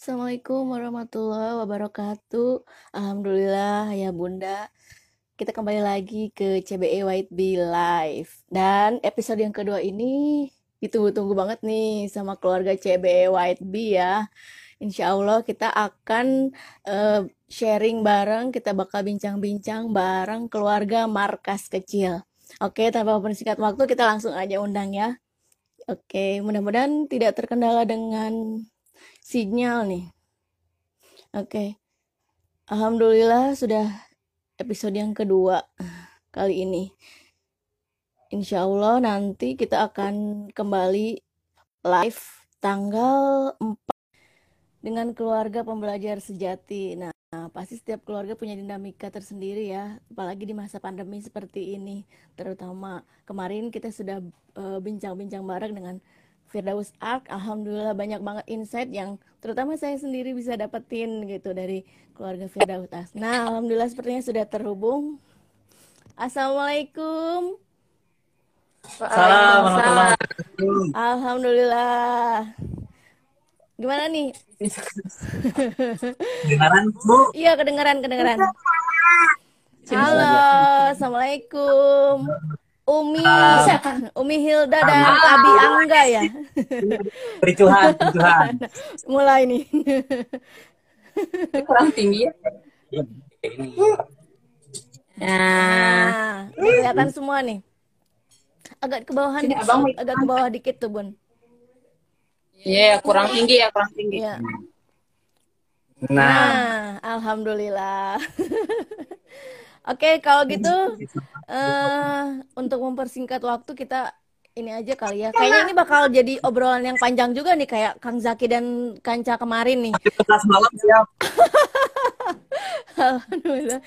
Assalamualaikum warahmatullahi wabarakatuh. Alhamdulillah ya Bunda. Kita kembali lagi ke CBE White Bee Live. Dan episode yang kedua ini ditunggu-tunggu banget nih sama keluarga CBE White Bee ya. Insya Allah kita akan uh, sharing bareng, kita bakal bincang-bincang bareng keluarga markas kecil. Oke, tanpa mempersingkat waktu kita langsung aja undang ya. Oke, mudah-mudahan tidak terkendala dengan sinyal nih. Oke. Alhamdulillah sudah episode yang kedua kali ini. Insya Allah nanti kita akan kembali live tanggal 4 dengan keluarga pembelajar sejati. Nah, pasti setiap keluarga punya dinamika tersendiri ya, apalagi di masa pandemi seperti ini. Terutama kemarin kita sudah eh, bincang-bincang uh, bareng dengan Firdaus Ark, alhamdulillah banyak banget insight yang terutama saya sendiri bisa dapetin gitu dari keluarga Firdaus Ark. Nah, alhamdulillah sepertinya sudah terhubung. Assalamualaikum. Assalamualaikum. Alhamdulillah. Gimana nih? Kedengaran, Bu? Iya, kedengaran, kedengaran. Halo, Assalamualaikum. Umi, uh, Umi Hilda dan uh, Abi Angga ya. Pericuhan, pericuhan. Mulai nih. Kurang tinggi ya. Nah, kelihatan semua nih. Agak ke bawahan dikit, agak ke bawah dikit tuh, Bun. Iya, yeah, kurang tinggi ya, kurang tinggi. Yeah. Nah. nah, alhamdulillah. Oke, kalau gitu uh, untuk mempersingkat waktu kita ini aja kali ya. Kayaknya ini bakal jadi obrolan yang panjang juga nih kayak Kang Zaki dan Kanca kemarin nih. malam siap. Alhamdulillah.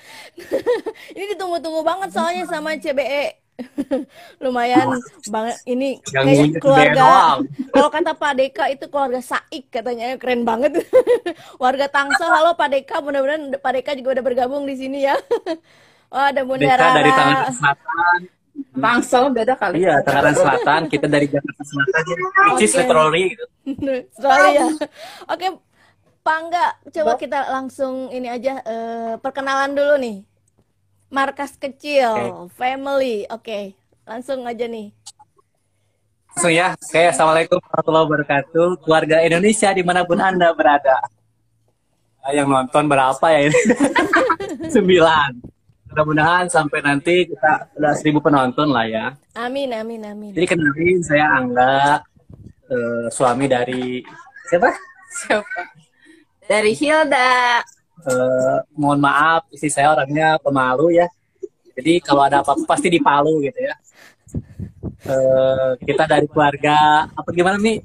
ini ditunggu-tunggu banget soalnya sama CBE. Lumayan banget ini kayak keluarga. Kalau kata Pak Deka itu keluarga Saik katanya keren banget. Warga Tangsel, halo Pak Deka, mudah-mudahan Pak Deka juga udah bergabung di sini ya. Oh, ada Bunda Deka Rara. dari Tangerang Selatan. Tangsel beda kali. Iya, Tangerang Selatan. Kita dari Jakarta Selatan. Which is literally gitu. Literally ya. Oke, Pak Angga, coba kita langsung ini aja uh, perkenalan dulu nih. Markas kecil, okay. family. Oke, okay. langsung aja nih. Langsung ya. Oke, okay, Assalamualaikum warahmatullahi wabarakatuh. Keluarga Indonesia di mana pun Anda berada. Yang nonton berapa ya ini? Sembilan mudah-mudahan sampai nanti kita udah seribu penonton lah ya. Amin, amin, amin. Jadi kenalin saya Angga, uh, suami dari siapa? Siapa? Dari Hilda. Uh, mohon maaf, istri saya orangnya pemalu ya. Jadi kalau ada apa-apa pasti dipalu gitu ya. Uh, kita dari keluarga apa gimana nih?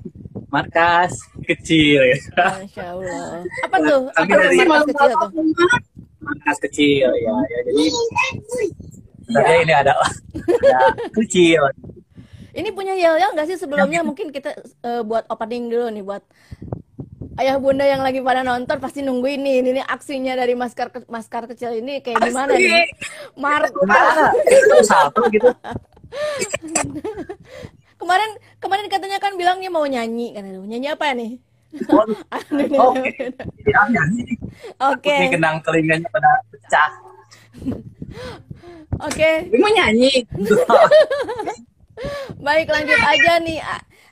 Markas kecil ya. Masya Allah. Apa tuh? Apa tuh markas kecil tuh? Markas kecil ya, ya. Jadi ya. ini ada, ada kecil ini punya yel-yel nggak sih sebelumnya? Mungkin kita uh, buat opening dulu nih buat ayah bunda yang lagi pada nonton pasti nunggu ini ini, ini aksinya dari maskar ke, maskar kecil ini kayak gimana nih? Marta satu gitu. Kemarin kemarin katanya kan bilangnya mau nyanyi. Kan nyanyi apa nih Oke. Oke. Ini kenang telinganya pada pecah. Oke. Okay. Mau nyanyi. Baik, lanjut aja nih.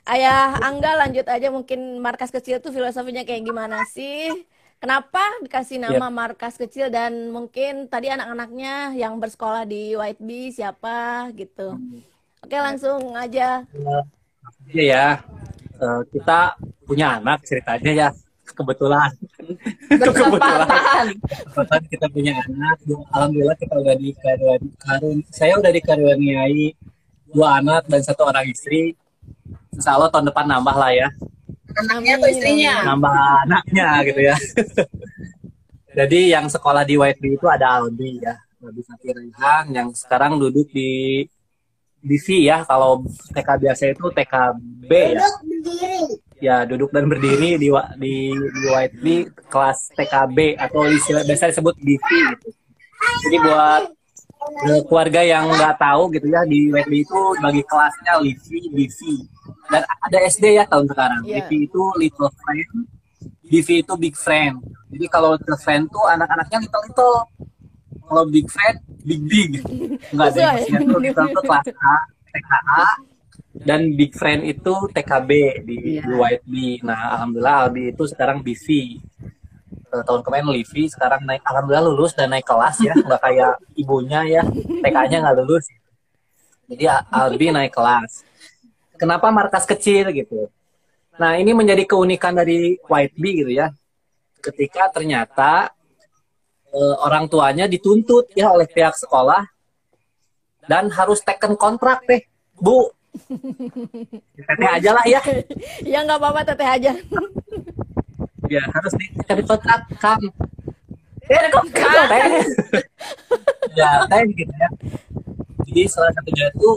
Ayah Angga lanjut aja mungkin markas kecil tuh filosofinya kayak gimana sih? Kenapa dikasih nama yep. markas kecil dan mungkin tadi anak-anaknya yang bersekolah di White Bee siapa gitu. Oke, langsung aja. Iya ya. Uh, kita punya anak ceritanya ya kebetulan. Kebetulan. Kebetulan kita punya anak alhamdulillah kita udah di karun saya udah dikaruniai dua anak dan satu orang istri. Insya Allah tahun depan nambah lah ya. Anaknya atau istrinya? Nambah anaknya gitu ya. Jadi yang sekolah di White itu ada Aldi ya. Aldi Fakirihan yang sekarang duduk di DV ya kalau TK biasa itu TKB ya ya duduk dan berdiri di di di White kelas TKB atau istilah biasa disebut BV gitu. Jadi buat keluarga yang nggak tahu gitu ya di White Bee itu bagi kelasnya Livi, BV dan ada SD ya tahun sekarang. Yeah. Livi itu Little Friend, BV itu big friend. Jadi kalau little friend tuh anak-anaknya little little. Kalau big friend big big. Enggak ada maksudnya tuh little tuh kelas A, TKA dan big friend itu TKB di, di YB. Nah, alhamdulillah Albi itu sekarang BV. Eh, tahun kemarin Livi sekarang naik alhamdulillah lulus dan naik kelas ya. Nggak kayak ibunya ya. TK-nya nggak lulus. Jadi Albi naik kelas. Kenapa markas kecil gitu? Nah ini menjadi keunikan dari White Bee gitu ya. Ketika ternyata eh, orang tuanya dituntut ya oleh pihak sekolah dan harus teken kontrak deh bu. Teteh aja lah ya. Ya nggak apa-apa teteh aja. Ya harus dicari kontrak kang. Eh, kok kan? teh ya teh gitu ya. Jadi salah satunya itu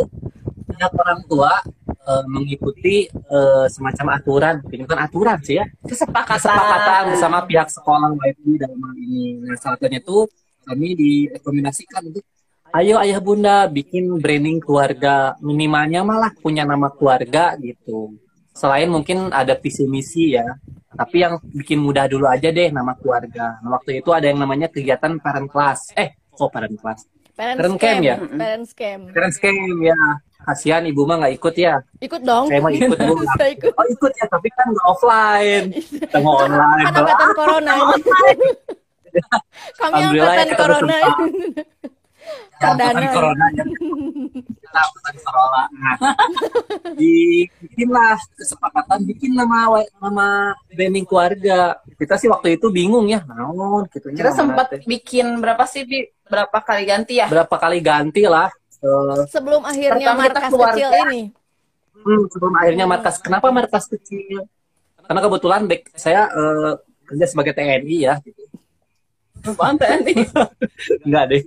pihak orang tua eh, mengikuti eh, semacam aturan. Ini bukan aturan sih ya. Kesepakatan. kesepakatan bersama pihak sekolah YP dalam hal ini. Nah salah satunya itu kami direkomendasikan untuk ayo ayah bunda bikin branding keluarga. Minimalnya malah punya nama keluarga gitu. Selain mungkin ada visi misi ya. Tapi yang bikin mudah dulu aja deh nama keluarga. Nah, waktu itu ada yang namanya kegiatan parent class. Eh kok parent class? Parents Parent scam. camp ya? parents scam. Parent scam ya kasihan ibu mah nggak ikut ya ikut dong saya mau ikut bu ikut oh ikut ya tapi kan nggak offline kita mau online kan angkatan corona kami ya, angkatan corona Ya, angkatan Perdana. corona ya. Kita angkatan corona. Nah, dibikinlah kesepakatan bikin nama nama branding keluarga. Kita sih waktu itu bingung ya, naon gitu. Kita sempat bikin berapa sih, Bi? Berapa kali ganti ya? berapa kali ganti lah. Eh, sebelum akhirnya markas keluarga. kecil ini hmm, sebelum akhirnya markas. Kenapa markas kecil? Karena kebetulan back, saya eh, kerja sebagai TNI ya. Apaan nih? Enggak deh.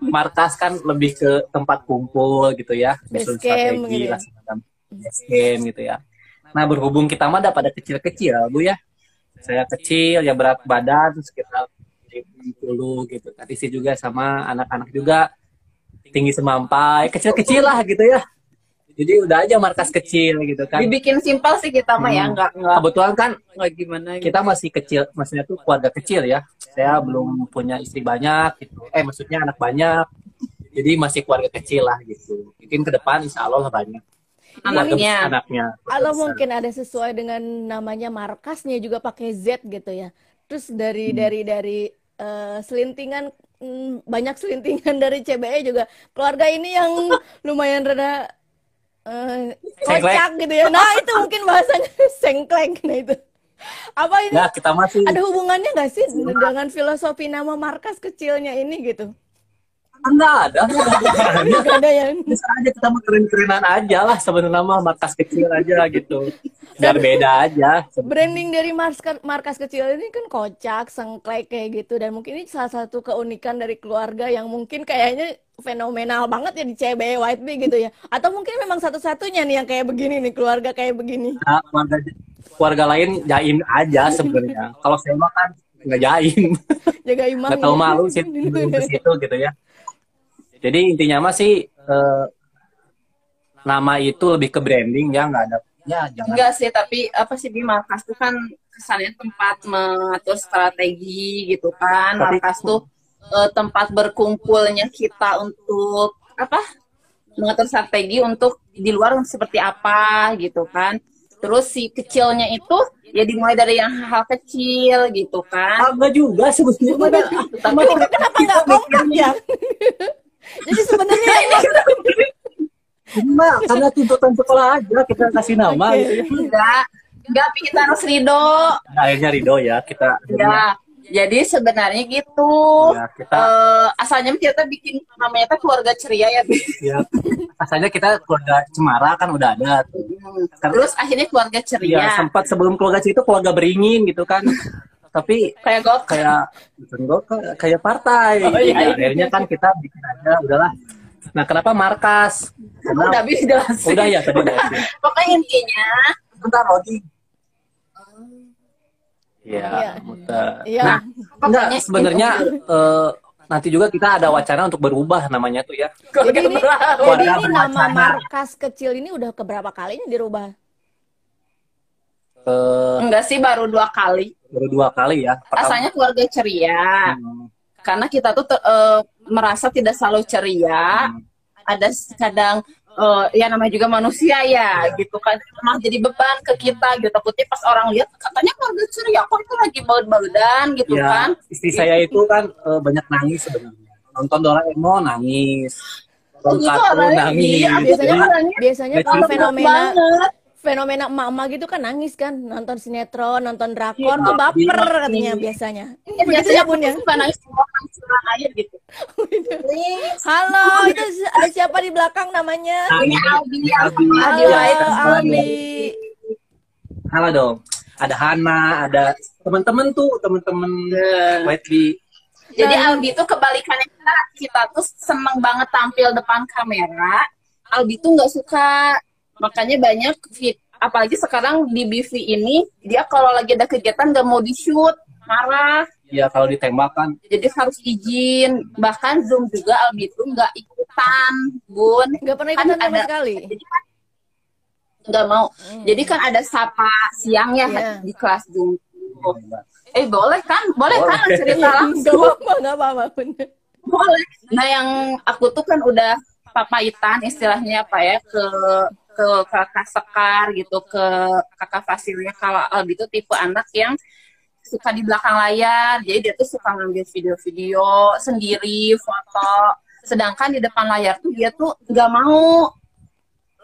Markas kan lebih ke tempat kumpul gitu ya. Camp strategi gitu ya. lah camp gitu ya. Nah berhubung kita mah ada pada kecil-kecil Bu ya. Saya kecil ya berat badan sekitar 70 gitu. Tadi sih juga sama anak-anak juga tinggi semampai, kecil-kecil lah gitu ya. Jadi udah aja markas kecil gitu kan. Dibikin simpel sih kita mah ya, Hmm. nggak nggak Kebetulan kan nggak gimana gitu. kita masih kecil, maksudnya tuh keluarga kecil ya. Saya belum punya istri banyak gitu. Eh maksudnya anak banyak. Jadi masih keluarga kecil lah gitu. Mungkin ke depan insya Allah lah banyak. Anaknya. anaknya. Kalau mungkin ada sesuai dengan namanya markasnya juga pakai Z gitu ya. Terus dari Hmm. dari dari eh, selintingan banyak selintingan dari CBE juga keluarga ini yang lumayan rada eh, Sengklek. kocak gitu ya. Nah itu mungkin bahasanya sengklek nah itu. Apa ini? Nah kita masih Ada hubungannya nggak sih dengan filosofi nama markas kecilnya ini gitu? Enggak ada. Nggak ada yang Bisa aja kita mau keren-kerenan aja lah sebenarnya mah markas kecil aja gitu. Biar beda aja. branding dari markas markas kecil ini kan kocak, sengklek kayak gitu dan mungkin ini salah satu keunikan dari keluarga yang mungkin kayaknya fenomenal banget ya di CBE White Bee gitu ya. Atau mungkin memang satu-satunya nih yang kayak begini nih, keluarga kayak begini. Nah, keluarga keluarga lain jaim aja sebenarnya. Kalau saya mah kan nggak jaim. Jaga imam. nggak tahu malu sih ke situ gitu ya. Jadi intinya mah sih eh, nama itu lebih ke branding ya nggak ada ya jangan Enggak sih, tapi apa sih di markas tuh kan kesannya tempat mengatur strategi gitu kan. Tapi- Markas tuh eh, tempat berkumpulnya kita untuk apa? Mengatur strategi untuk di luar seperti apa gitu kan. Terus si kecilnya itu ya dimulai dari yang hal kecil gitu kan. Ah, nggak juga sebetulnya Tapi Kenapa nggak kompak ya? Jadi sebenarnya ini cuma karena tuntutan sekolah aja kita kasih nama Oke. gitu ya. enggak, enggak tapi kita harus ridho. Nah, akhirnya Rido ya kita Ya, jadi sebenarnya gitu. Ya, kita Eh, asalnya kita bikin namanya tuh keluarga ceria ya. Ya asalnya kita keluarga Cemara kan udah ada tuh. Terus akhirnya keluarga ya ceria. sempat sebelum keluarga itu keluarga beringin gitu kan tapi Kayak gok. kayak bukan gua, kayak- partai Oh, iya, iya. akhirnya kan kita bikin aja udahlah nah kenapa markas karena Udah bisa jelasin. udah ya tadi udah sih. Pokoknya intinya bentar Rodi Iya. Iya, muter. Iya. Nah, enggak sebenarnya eh, nanti juga kita ada wacana untuk berubah namanya tuh ya. Jadi ini, jadi ini nama berwacana. markas kecil ini udah keberapa kalinya dirubah? Eh, enggak sih baru dua kali. Baru dua kali ya. Pertama- Rasanya keluarga ceria. Hmm, Karena kita tuh ter- eh, merasa tidak selalu ceria. hmm. Ada kadang eh, ya namanya juga manusia ya gitu kan malah jadi beban ke kita gitu takutnya pas orang lihat katanya keluarga ceria kok itu lagi baut-bautan gitu Ya, kan istri saya itu kan eh, banyak nangis sebenarnya. Nonton Doraemon nangis. Nonton Itu kartun nangis. iya, biasanya biasanya Nggak kalau fenomena banget fenomena emak-emak gitu kan nangis kan nonton sinetron nonton drakor Iya, tuh baper iya. katanya biasanya Ya, biasanya ya bun ya suka nangis air gitu halo itu ada siapa di belakang namanya ini Albi Albi. Albi halo White. Aldi Halo dong. Ada Hana, ada teman-teman tuh, teman-teman Whiteley. Jadi Dan- Albi tuh kebalikannya kita, kita tuh seneng banget tampil depan kamera. Albi tuh nggak suka, makanya banyak fit. Apalagi sekarang di BV ini dia kalau lagi ada kegiatan nggak mau di shoot, marah. Ya kalau ditembak kan Jadi harus izin. Bahkan Zoom juga Albi tuh nggak ikutan, Bun. nggak pernah Kan ikutan sama ada- sekali Jadi kan nggak mau. Jadi kan ada sapa siang ya Iya. di kelas Zoom. Eh boleh kan? Boleh, kan Boleh. cerita nggak langsung. nggak apa-apa Boleh. Nah yang aku tuh kan udah papaitan istilahnya apa ya ke ke kakak Sekar gitu ke kakak Fasilnya. Kalau Albi tuh tipe anak yang suka di belakang layar. Jadi dia tuh suka ngambil video-video sendiri foto. Sedangkan di depan layar tuh dia tuh nggak mau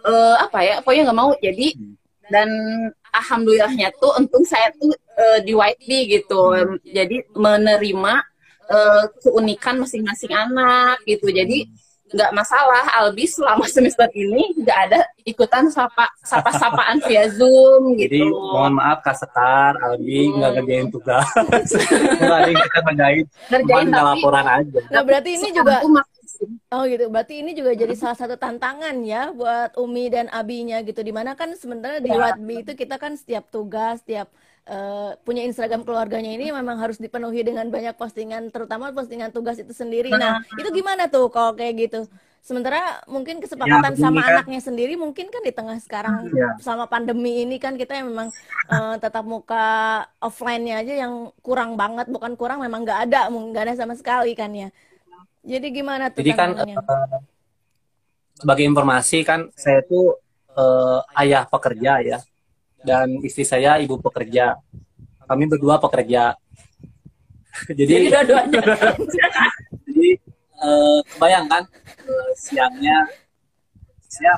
eh, apa ya pokoknya nggak mau. Jadi dan alhamdulillahnya tuh untung saya tuh eh, di YB gitu. Jadi menerima eh, keunikan masing-masing anak gitu. Jadi nggak masalah Albi selama semester ini nggak ada ikutan sapa sapa sapaan via zoom Jadi gitu mohon maaf Kak Sekar, Albi nggak ngerjain tugas. Nggak ada yang kita ngerjain, ngerjain nggak tapi laporan aja. nah berarti ini sekarang juga Oh gitu, berarti ini juga jadi salah satu tantangan ya buat Umi dan Abinya gitu. Di mana kan sebenarnya di Ya. Watbi itu kita kan setiap tugas, setiap eh, punya Instagram keluarganya ini memang harus dipenuhi dengan banyak postingan, terutama postingan tugas itu sendiri. Nah, itu gimana tuh kalau kayak gitu? Sementara mungkin kesepakatan begini sama kan. anaknya sendiri mungkin kan di tengah sekarang Ya. sama pandemi ini kan kita yang memang eh, tetap muka offline-nya aja yang kurang banget, bukan kurang memang nggak ada, nggak ada sama sekali kan ya. Jadi gimana tuh Jadi kan eh, sebagai informasi kan saya tuh eh, ayah pekerja ya dan istri saya ibu pekerja. Kami berdua pekerja. jadi jadi dua-duanya jadi eh, kebayangkan eh, siangnya saya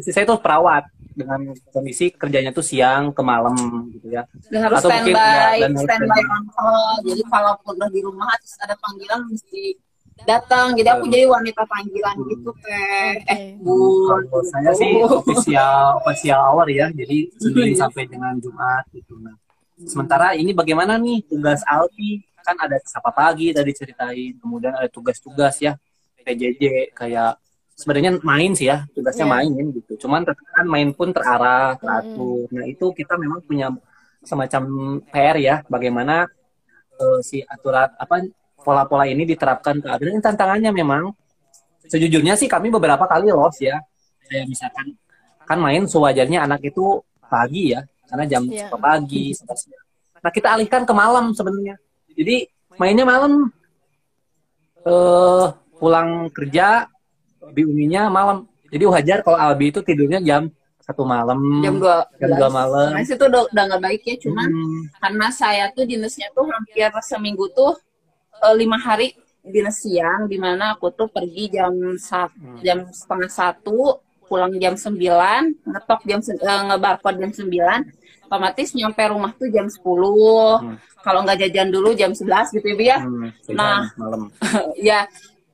istri saya tuh perawat dengan kondisi kerjanya tuh siang ke malam gitu ya. dan harus Atau mungkin, standby ya, dan standby call jadi kalau udah di rumah terus ada panggilan mesti datang jadi aku jadi wanita panggilan gitu teh eh bun Kalau saya sih official official hour ya, jadi Senin sampai dengan Jumat gitu. Nah, sementara ini bagaimana nih tugas Alfi? Kan ada sapa pagi tadi ceritain, kemudian ada tugas-tugas ya PJJ kayak sebenarnya main sih ya, tugasnya Iya. main gitu. Cuman kan main pun terarah, teratur. Nah, itu kita memang punya semacam PR ya, bagaimana eh, si aturan apa pola-pola ini diterapkan ke. Ini tantangannya memang sejujurnya sih kami beberapa kali loss ya. Saya misalkan kan main sewajarnya anak itu pagi ya, karena jam Iya. sepuluh pagi. Nah kita alihkan ke malam sebenarnya. Jadi mainnya malam, eh pulang kerja di uminya malam. Jadi wajar kalau Albi itu tidurnya jam satu malam, jam dua jam dua malam. nah itu udah udah nggak baik ya cuman Hmm, karena saya tuh dinasnya tuh hampir seminggu tuh lima hari dinas siang di mana aku tuh pergi jam satu jam setengah satu pulang jam sembilan ngetok jam se- eh, ngebarcode jam sembilan otomatis nyampe rumah tuh jam sepuluh Hmm. kalau nggak jajan dulu jam 11 gitu ya ya hmm, Nah. malam. ya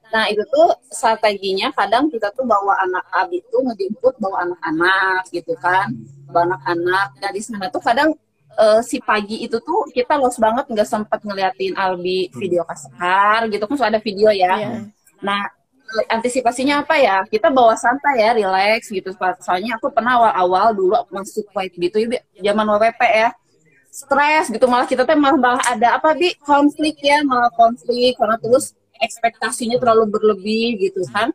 nah itu tuh strateginya kadang kita tuh bawa anak abi tuh ngejemput bawa anak-anak gitu kan bawa anak-anak dan di sana tuh kadang eh, si pagi itu tuh kita los banget nggak sempat ngeliatin Albi video kasar gitu kan sudah ada video ya. Iya. nah antisipasinya apa ya? Kita bawa santai ya relax gitu. Soalnya aku pernah awal-awal dulu masuk white gitu ya Bi, zaman WP ya. Stres gitu malah kita tuh malah, malah ada apa bi? Konflik ya malah konflik. Karena terus ekspektasinya terlalu berlebih gitu kan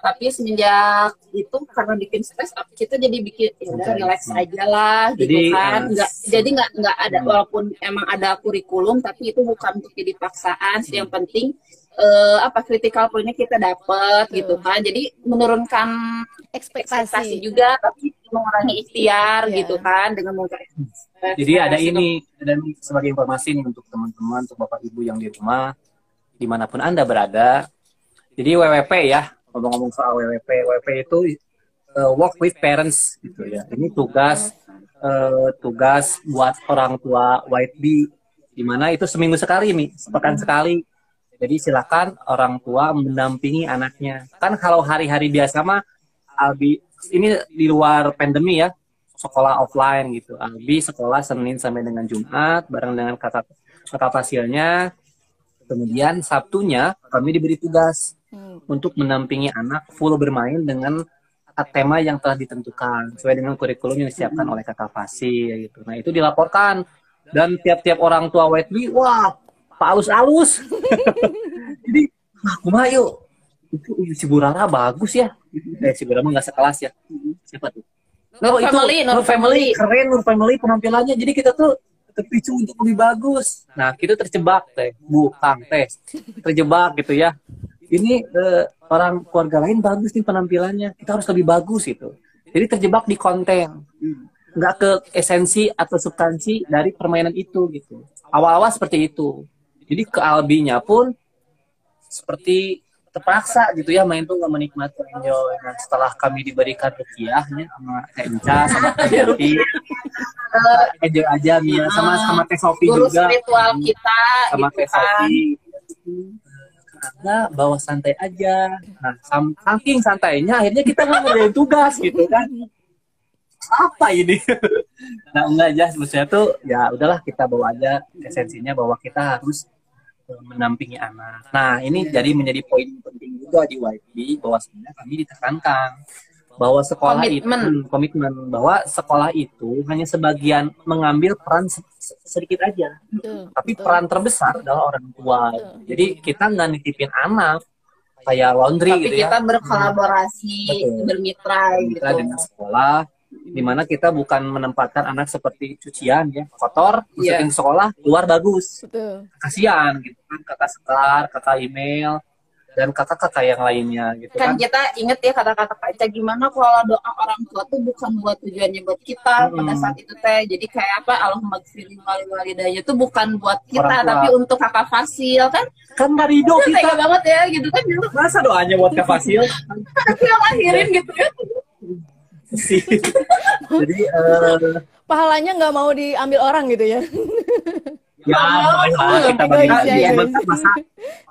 tapi semenjak itu karena bikin stres kita jadi bikin ya udah relax aja lah gitu Jadi, kan. eh, nggak jadi nggak nggak ada Hmm. walaupun emang ada kurikulum tapi itu bukan untuk jadi paksaan yang penting eh, apa critical pointnya kita dapat gitu kan. Jadi menurunkan ekspektasi. ekspektasi juga tapi mengurangi ikhtiar Iya. gitu kan dengan mengurangi Jadi ada ini dan sebagai informasi nih untuk teman-teman, untuk bapak ibu yang di rumah, di mana pun anda berada. Jadi WWP ya, ngomong-ngomong soal WWP, WWP itu uh, work with parents gitu ya. Ini tugas uh, tugas buat orang tua White Bee, di mana itu seminggu sekali nih, sepekan sekali. Jadi silakan orang tua mendampingi anaknya. Kan kalau hari-hari biasa mah Albi ini di luar pandemi ya, sekolah offline gitu. Albi sekolah Senin sampai dengan Jumat bareng dengan kakak kakak fasilnya. Kemudian Sabtunya kami diberi tugas Hmm. untuk mendampingi anak full bermain dengan tema yang telah ditentukan sesuai dengan kurikulum yang disiapkan oleh kakak fasil gitu. Nah itu dilaporkan dan tiap-tiap orang tua Wetby, wah Pak alus-alus. Jadi, nah, kumaha yuk. Itu si Burara bagus ya. Eh, si Burara mah nggak sekelas ya. Siapa tuh? Nur Oh, itu Family, Nur Family. keren Nur Family penampilannya. Jadi kita tuh terpicu untuk lebih bagus. Nah, kita terjebak teh, bukan teh, terjebak gitu ya. Ini eh, orang keluarga lain bagus nih penampilannya, kita harus lebih bagus itu. Jadi terjebak di konten, nggak ke esensi atau substansi dari permainan itu gitu. Awal-awal seperti itu. Jadi ke Albinya pun seperti terpaksa gitu ya main tuh nggak menikmati enjoy. Nah, setelah kami diberikan rukiahnya sama Inca sama Kak Yati, eh, enjoy aja Mia sama sama Teh Sofi juga spiritual kita sama gitu Teh kan Sofi. Karena bawa santai aja. Nah, saking santainya akhirnya kita nggak ngerjain tugas gitu kan. Apa ini? nah, enggak aja maksudnya tuh ya udahlah kita bawa aja esensinya bahwa kita harus eh, menampingi anak. Nah, ini jadi menjadi poin penting juga di YB bahwa sebenarnya kami ditekankan bahwa sekolah itu Komitmen. hmm, komitmen bahwa sekolah itu hanya sebagian mengambil peran se- se- sedikit aja Betul, tapi betul. peran terbesar adalah orang tua. Betul. Jadi kita nggak nitipin anak kayak laundry tapi gitu kita ya. berkolaborasi Betul. bermitra gitu dengan sekolah di mana kita bukan menempatkan anak seperti cucian ya kotor Iya. masukin sekolah keluar bagus Betul. kasihan gitu kan kakak sekar kakak email dan kakak-kakak yang lainnya gitu kan kan, kita inget ya kata-kata Kak Ica gimana kalau doa orang tua tuh bukan buat tujuannya buat kita Hmm. pada saat itu teh. Jadi kayak apa Allahumma gfirli wali walidayya itu bukan buat kita tapi untuk kakak Fasil kan? Kan Itu tega kita banget ya gitu kan? Masa doanya buat Kak Fasil? Aku yang lahirin gitu ya. Sih jadi eh, Pahalanya nggak mau diambil orang gitu ya. Ya kita Egois bagi ya, ya, egois. masa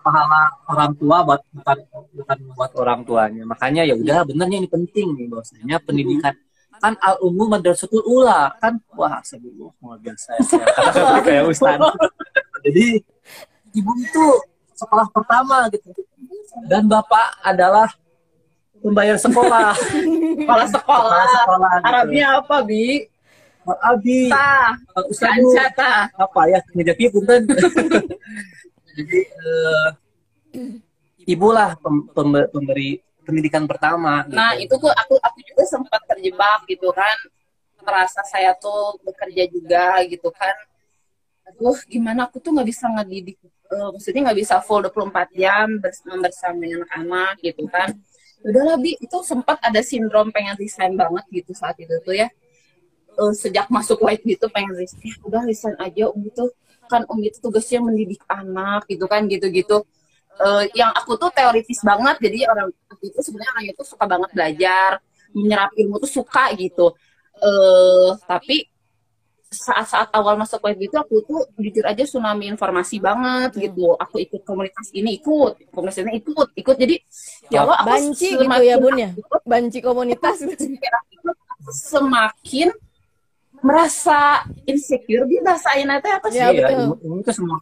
pahala orang tua buat bukan bukan buat orang tuanya. Makanya ya udah benernya ini penting nih bahwasanya pendidikan. Kan al umum madrasatul ula kan? Wah sebelum luar biasa ya. Saya kata seperti kayak ustad jadi ibu itu sekolah pertama gitu. Dan bapak adalah pembayar sekolah. Kepala sekolah. Sekolah gitu. Arabnya apa bi Abi ta Ustaz Anca ta apa ya ngejaki punten jadi eh, ibulah pem- pembe- pemberi pendidikan pertama gitu. Nah itu tuh aku aku juga sempat terjebak gitu kan. Merasa saya tuh bekerja juga gitu kan. Aduh gimana aku tuh nggak bisa ngedidik eh, maksudnya nggak bisa full 24 jam bersama bersama dengan anak gitu kan. Udahlah bi itu sempat ada sindrom pengen resign banget gitu saat itu tuh ya Eh, sejak masuk white gitu pengen resign ya udah resign aja um itu kan um itu tugasnya mendidik anak gitu kan gitu-gitu. Eh, yang aku tuh teoritis banget jadi orang aku itu sebenarnya orang itu suka banget belajar menyerap ilmu tuh suka gitu. Eh tapi saat-saat awal masuk web itu aku tuh jujur aja tsunami informasi banget gitu. Aku ikut komunitas ini ikut. Komunitas ini ikut ikut. Jadi ya Allah aku Banci gitu ya bun ya. Banci komunitas. semakin merasa insecure di bahasa teh apa sih Ya, iya betul. ilmu, ilmu itu semua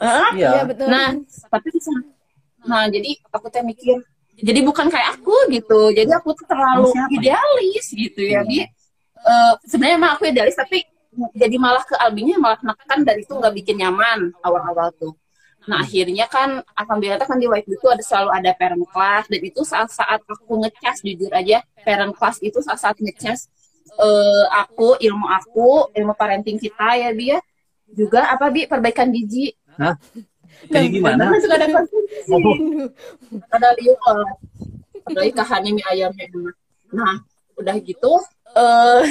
Hah? iya Iya betul. Nah, tapi. Nah, jadi aku tuh mikir, jadi bukan kayak aku gitu. Jadi aku tuh terlalu Siapa ya? idealis gitu ya. Hmm. Bi. Eh, sebenarnya emang aku idealis tapi jadi malah ke Albinya malah menekan dan itu nggak bikin nyaman awal-awal tuh. Nah akhirnya kan alhamdulillah kan di White itu ada selalu ada parent class dan itu saat saat aku ngecas jujur aja parent class itu saat saat ngecas eh, aku ilmu aku ilmu parenting kita ya bi ya. Juga apa bi perbaikan gizi Hah? Kayak gimana? Kan suka ada konsumsi. Ada liuk apalagi kahane mie ayamnya dulu nah udah gitu eh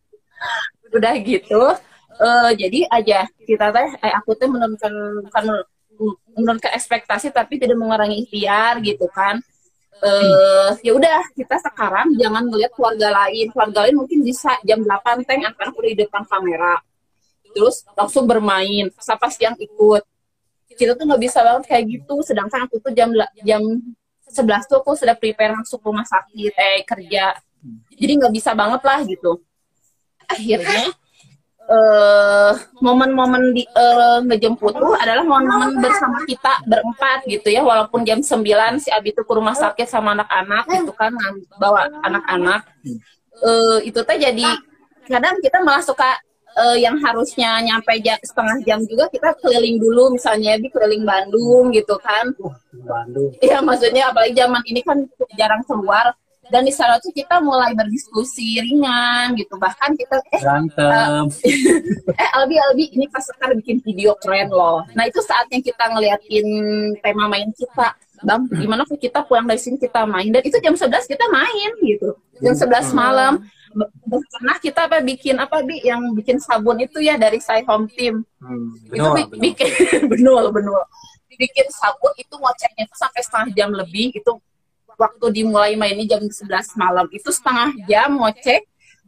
udah gitu eh jadi aja kita teh eh, aku teh menurunkan bukan menurunkan ekspektasi tapi tidak mengurangi ikhtiar gitu kan eh ya udah kita sekarang jangan melihat keluarga lain. Keluarga lain mungkin bisa jam 8 teng anak-anak di depan kamera. Terus langsung bermain siapa yang ikut. Kita tuh nggak bisa banget kayak gitu sedangkan aku tuh jam jam 11 tuh aku sudah prepare masuk rumah sakit eh kerja. Jadi nggak bisa banget lah gitu. Akhirnya eh momen-momen di eh, ngejemput tuh adalah momen-momen bersama kita berempat gitu ya. Walaupun jam 9 si Abi tuh ke rumah sakit sama anak-anak gitu kan bawa anak-anak. Eh itu teh jadi kadang kita malah suka eh, yang harusnya nyampe ja- setengah jam juga kita keliling dulu. Misalnya di keliling Bandung gitu kan. Bandung. Iya maksudnya apalagi zaman ini kan jarang keluar dan di sana tuh kita mulai berdiskusi ringan gitu. Bahkan kita eh Berantem. eh Albi Albi ini pas sekarang bikin video keren loh. Nah itu saatnya kita ngeliatin tema main kita. Bang gimana kalau kita pulang dari sini kita main? Dan itu jam 11 kita main gitu. Jam 11 malam. Be- pernah kita apa bikin apa bi yang bikin sabun itu ya dari saya home team? Hmm, itu benul, bi- benul. bikin benul benul bikin sabun itu ngocehnya tuh sampai setengah jam lebih itu waktu dimulai mainnya jam 11 malam. Itu setengah jam ngoceh.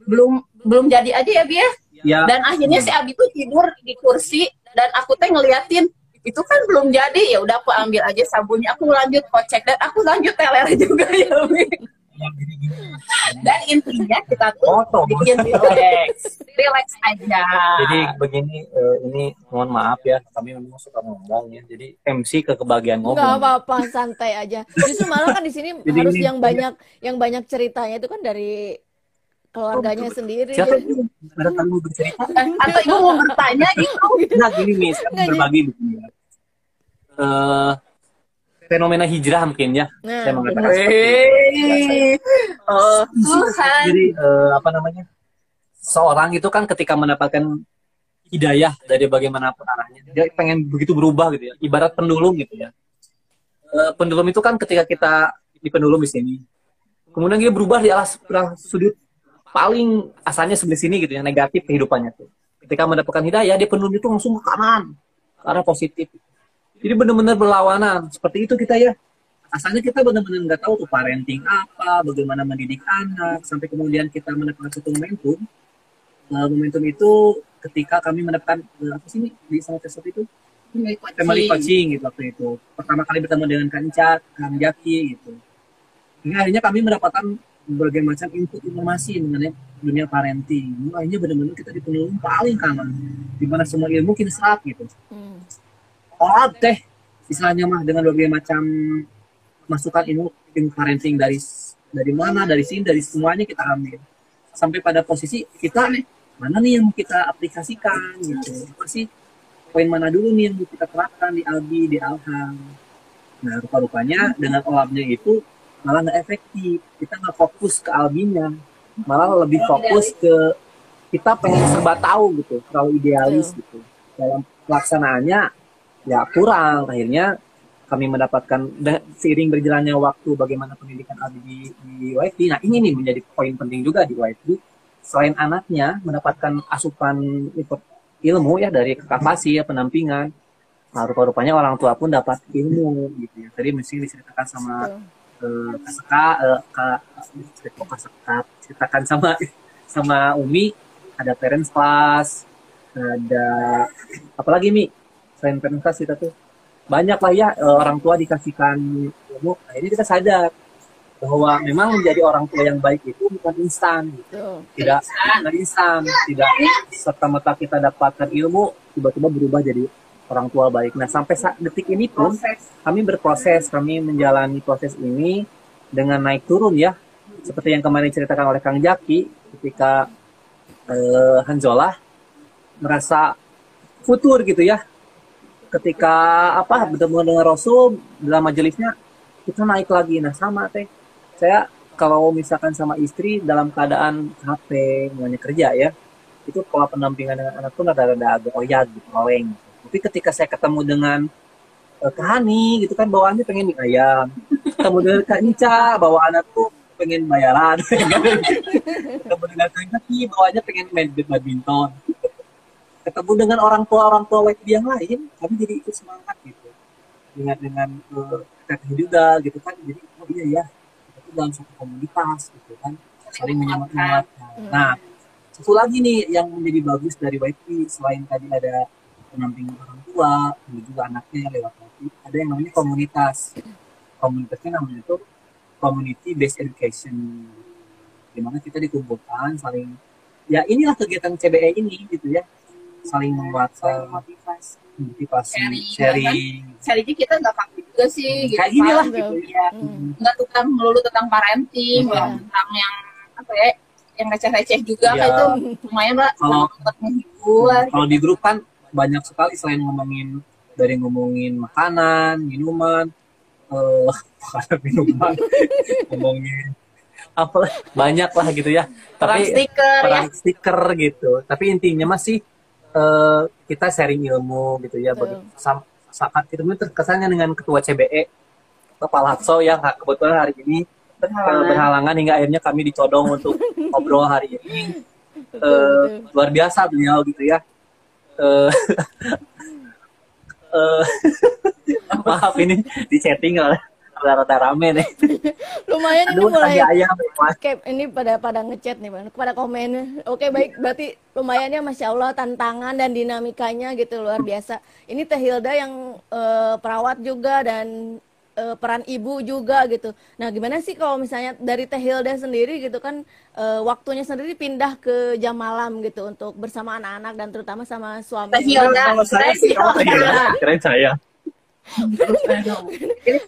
Belum belum jadi aja ya Bi ya? Ya, dan akhirnya si Abi tuh tidur di kursi dan aku teh ngeliatin itu kan belum jadi. Ya udah aku ambil aja sabunnya aku lanjut kocek dan aku lanjut teler juga ya Bi dan intinya kita tuh Foto. bikin relax relax aja Jadi begini, eh, ini mohon maaf ya, kami memang suka ngomong ya. Jadi MC ke kebagian ngomong. apa-apa, santai aja. Justru malah kan di sini Jadi harus ini- yang banyak yang banyak ceritanya itu kan dari keluarganya sendiri. Siapa yang ada tamu bercerita? Eh, atau ibu mau bertanya gitu Nah gini nih, saya berbagi begini ya. Eh, fenomena hijrah mungkin ya. Nah, saya mengatakan seperti itu. Oh, Tuhan. Jadi eh, apa namanya? Seorang itu kan ketika mendapatkan hidayah dari bagaimanapun arahnya, dia pengen begitu berubah gitu ya. Ibarat pendulum gitu ya. Eh, pendulum itu kan ketika kita di pendulum di sini, kemudian dia berubah di arah arah sudut paling asalnya sebelah sini gitu ya, negatif kehidupannya tuh. Ketika mendapatkan hidayah, dia pendulum itu langsung ke kanan, arah positif. Jadi benar-benar berlawanan. Seperti itu kita ya. Asalnya kita benar-benar nggak tahu tuh parenting apa, bagaimana mendidik anak, sampai kemudian kita mendapatkan satu momentum. Eh, momentum itu ketika kami mendapatkan eh, apa sih ini di sama tersebut itu family coaching gitu waktu itu. Pertama kali bertemu dengan Kak Ica, Kang Jaki gitu. Hingga akhirnya kami mendapatkan berbagai macam input informasi mengenai dunia parenting. Akhirnya benar-benar kita dipenuhi paling kanan, di mana semua ilmu kita serap gitu Hmm. Olah teh istilahnya mah dengan berbagai macam masukan ilmu parenting dari dari mana dari sini dari semuanya kita ambil. Sampai pada posisi kita mana nih yang kita aplikasikan gitu. Apa sih? Poin mana dulu nih yang kita terapkan di Albi di Alham? Nah rupa-rupanya dengan olahnya itu malah nggak efektif. Kita nggak fokus ke Albinya. Malah lebih fokus ke kita pengen serba tahu gitu terlalu idealis gitu. Dalam pelaksanaannya ya kurang. Akhirnya kami mendapatkan da- seiring berjalannya waktu bagaimana pendidikan Abi di, di nah ini nih menjadi poin penting juga di YFD selain anaknya mendapatkan asupan ilmu ya dari kapasi ya penampingan nah, rupa-rupanya orang tua pun dapat ilmu gitu ya. Tadi mesti diceritakan sama Betul. eh, Kak Seka, eh, Kak Seka, ceritakan sama sama Umi. Ada parents class ada apalagi Mi selain parents class kita tuh banyak lah ya eh, orang tua dikasihkan ilmu akhirnya kita sadar bahwa memang menjadi orang tua yang baik itu bukan instan gitu. Tidak tidak instan tidak serta merta kita dapatkan ilmu tiba-tiba berubah jadi orang tua baik nah sampai saat detik ini pun kami berproses, kami menjalani proses ini dengan naik turun ya. Seperti yang kemarin diceritakan oleh Kang Jaki ketika eh, Hanzolah merasa futur gitu ya. Ketika apa bertemu dengan Rasul dalam majelisnya kita naik lagi. Nah sama teh. Saya kalau misalkan sama istri dalam keadaan capek semuanya kerja ya itu pola pendampingan dengan anak tuh rada-rada agak oyag gitu oleng tapi ketika saya ketemu dengan uh, Kahani gitu kan bawaannya pengen mie ayam. Ketemu dengan Kak Ica bawaannya tuh pengen bayaran. Ketemu dengan Kak Ica bawaannya pengen main badminton ketemu dengan orang tua orang tua YB yang lain kami jadi ikut semangat gitu. Dengan dengan uh, juga gitu kan. Jadi oh iya ya itu dalam satu komunitas gitu kan. Saling menyemangatkan nah satu lagi nih yang menjadi bagus dari YP selain tadi ada pendampingan orang tua dan juga anaknya yang lewat YP ada yang namanya komunitas. Komunitasnya namanya itu community based education. Di mana kita dikumpulkan saling ya inilah kegiatan CBE ini gitu ya saling menguatkan motivasi motivasi sharing sharing. kita nggak kaku juga sih gitu, kayak gini lah gitu ya. Hmm. nggak tentang melulu tentang parenting hmm. tentang yang apa ya yang receh-receh juga ya. itu lumayan lah kalau menghibur. Kalau di grup kan banyak sekali selain ngomongin dari ngomongin makanan minuman makanan minuman ngomongin apa banyak lah gitu ya. Tapi perang stiker perang ya. stiker gitu. Tapi intinya masih uh, kita sharing ilmu gitu ya saat itu terkesannya dengan ketua CBE Pak Lakso yang kebetulan hari ini berhalangan. berhalangan hingga akhirnya kami dicodong untuk ngobrol hari ini. Uh, luar biasa beliau gitu ya. Uh, uh, maaf ini di chatting oleh rata rame nih. Lumayan Aduh, ini mulai ayam, kayak ini pada pada ngechat nih bang, pada komen. Oke baik, berarti lumayannya masya Allah tantangan dan dinamikanya gitu luar biasa. Ini Teh Hilda yang uh, perawat juga dan uh, peran ibu juga gitu. Nah, gimana sih kalau misalnya dari Teh Hilda sendiri gitu kan uh, waktunya sendiri pindah ke jam malam gitu untuk bersama anak-anak dan terutama sama suami. Teh Hilda, saya sih, keren saya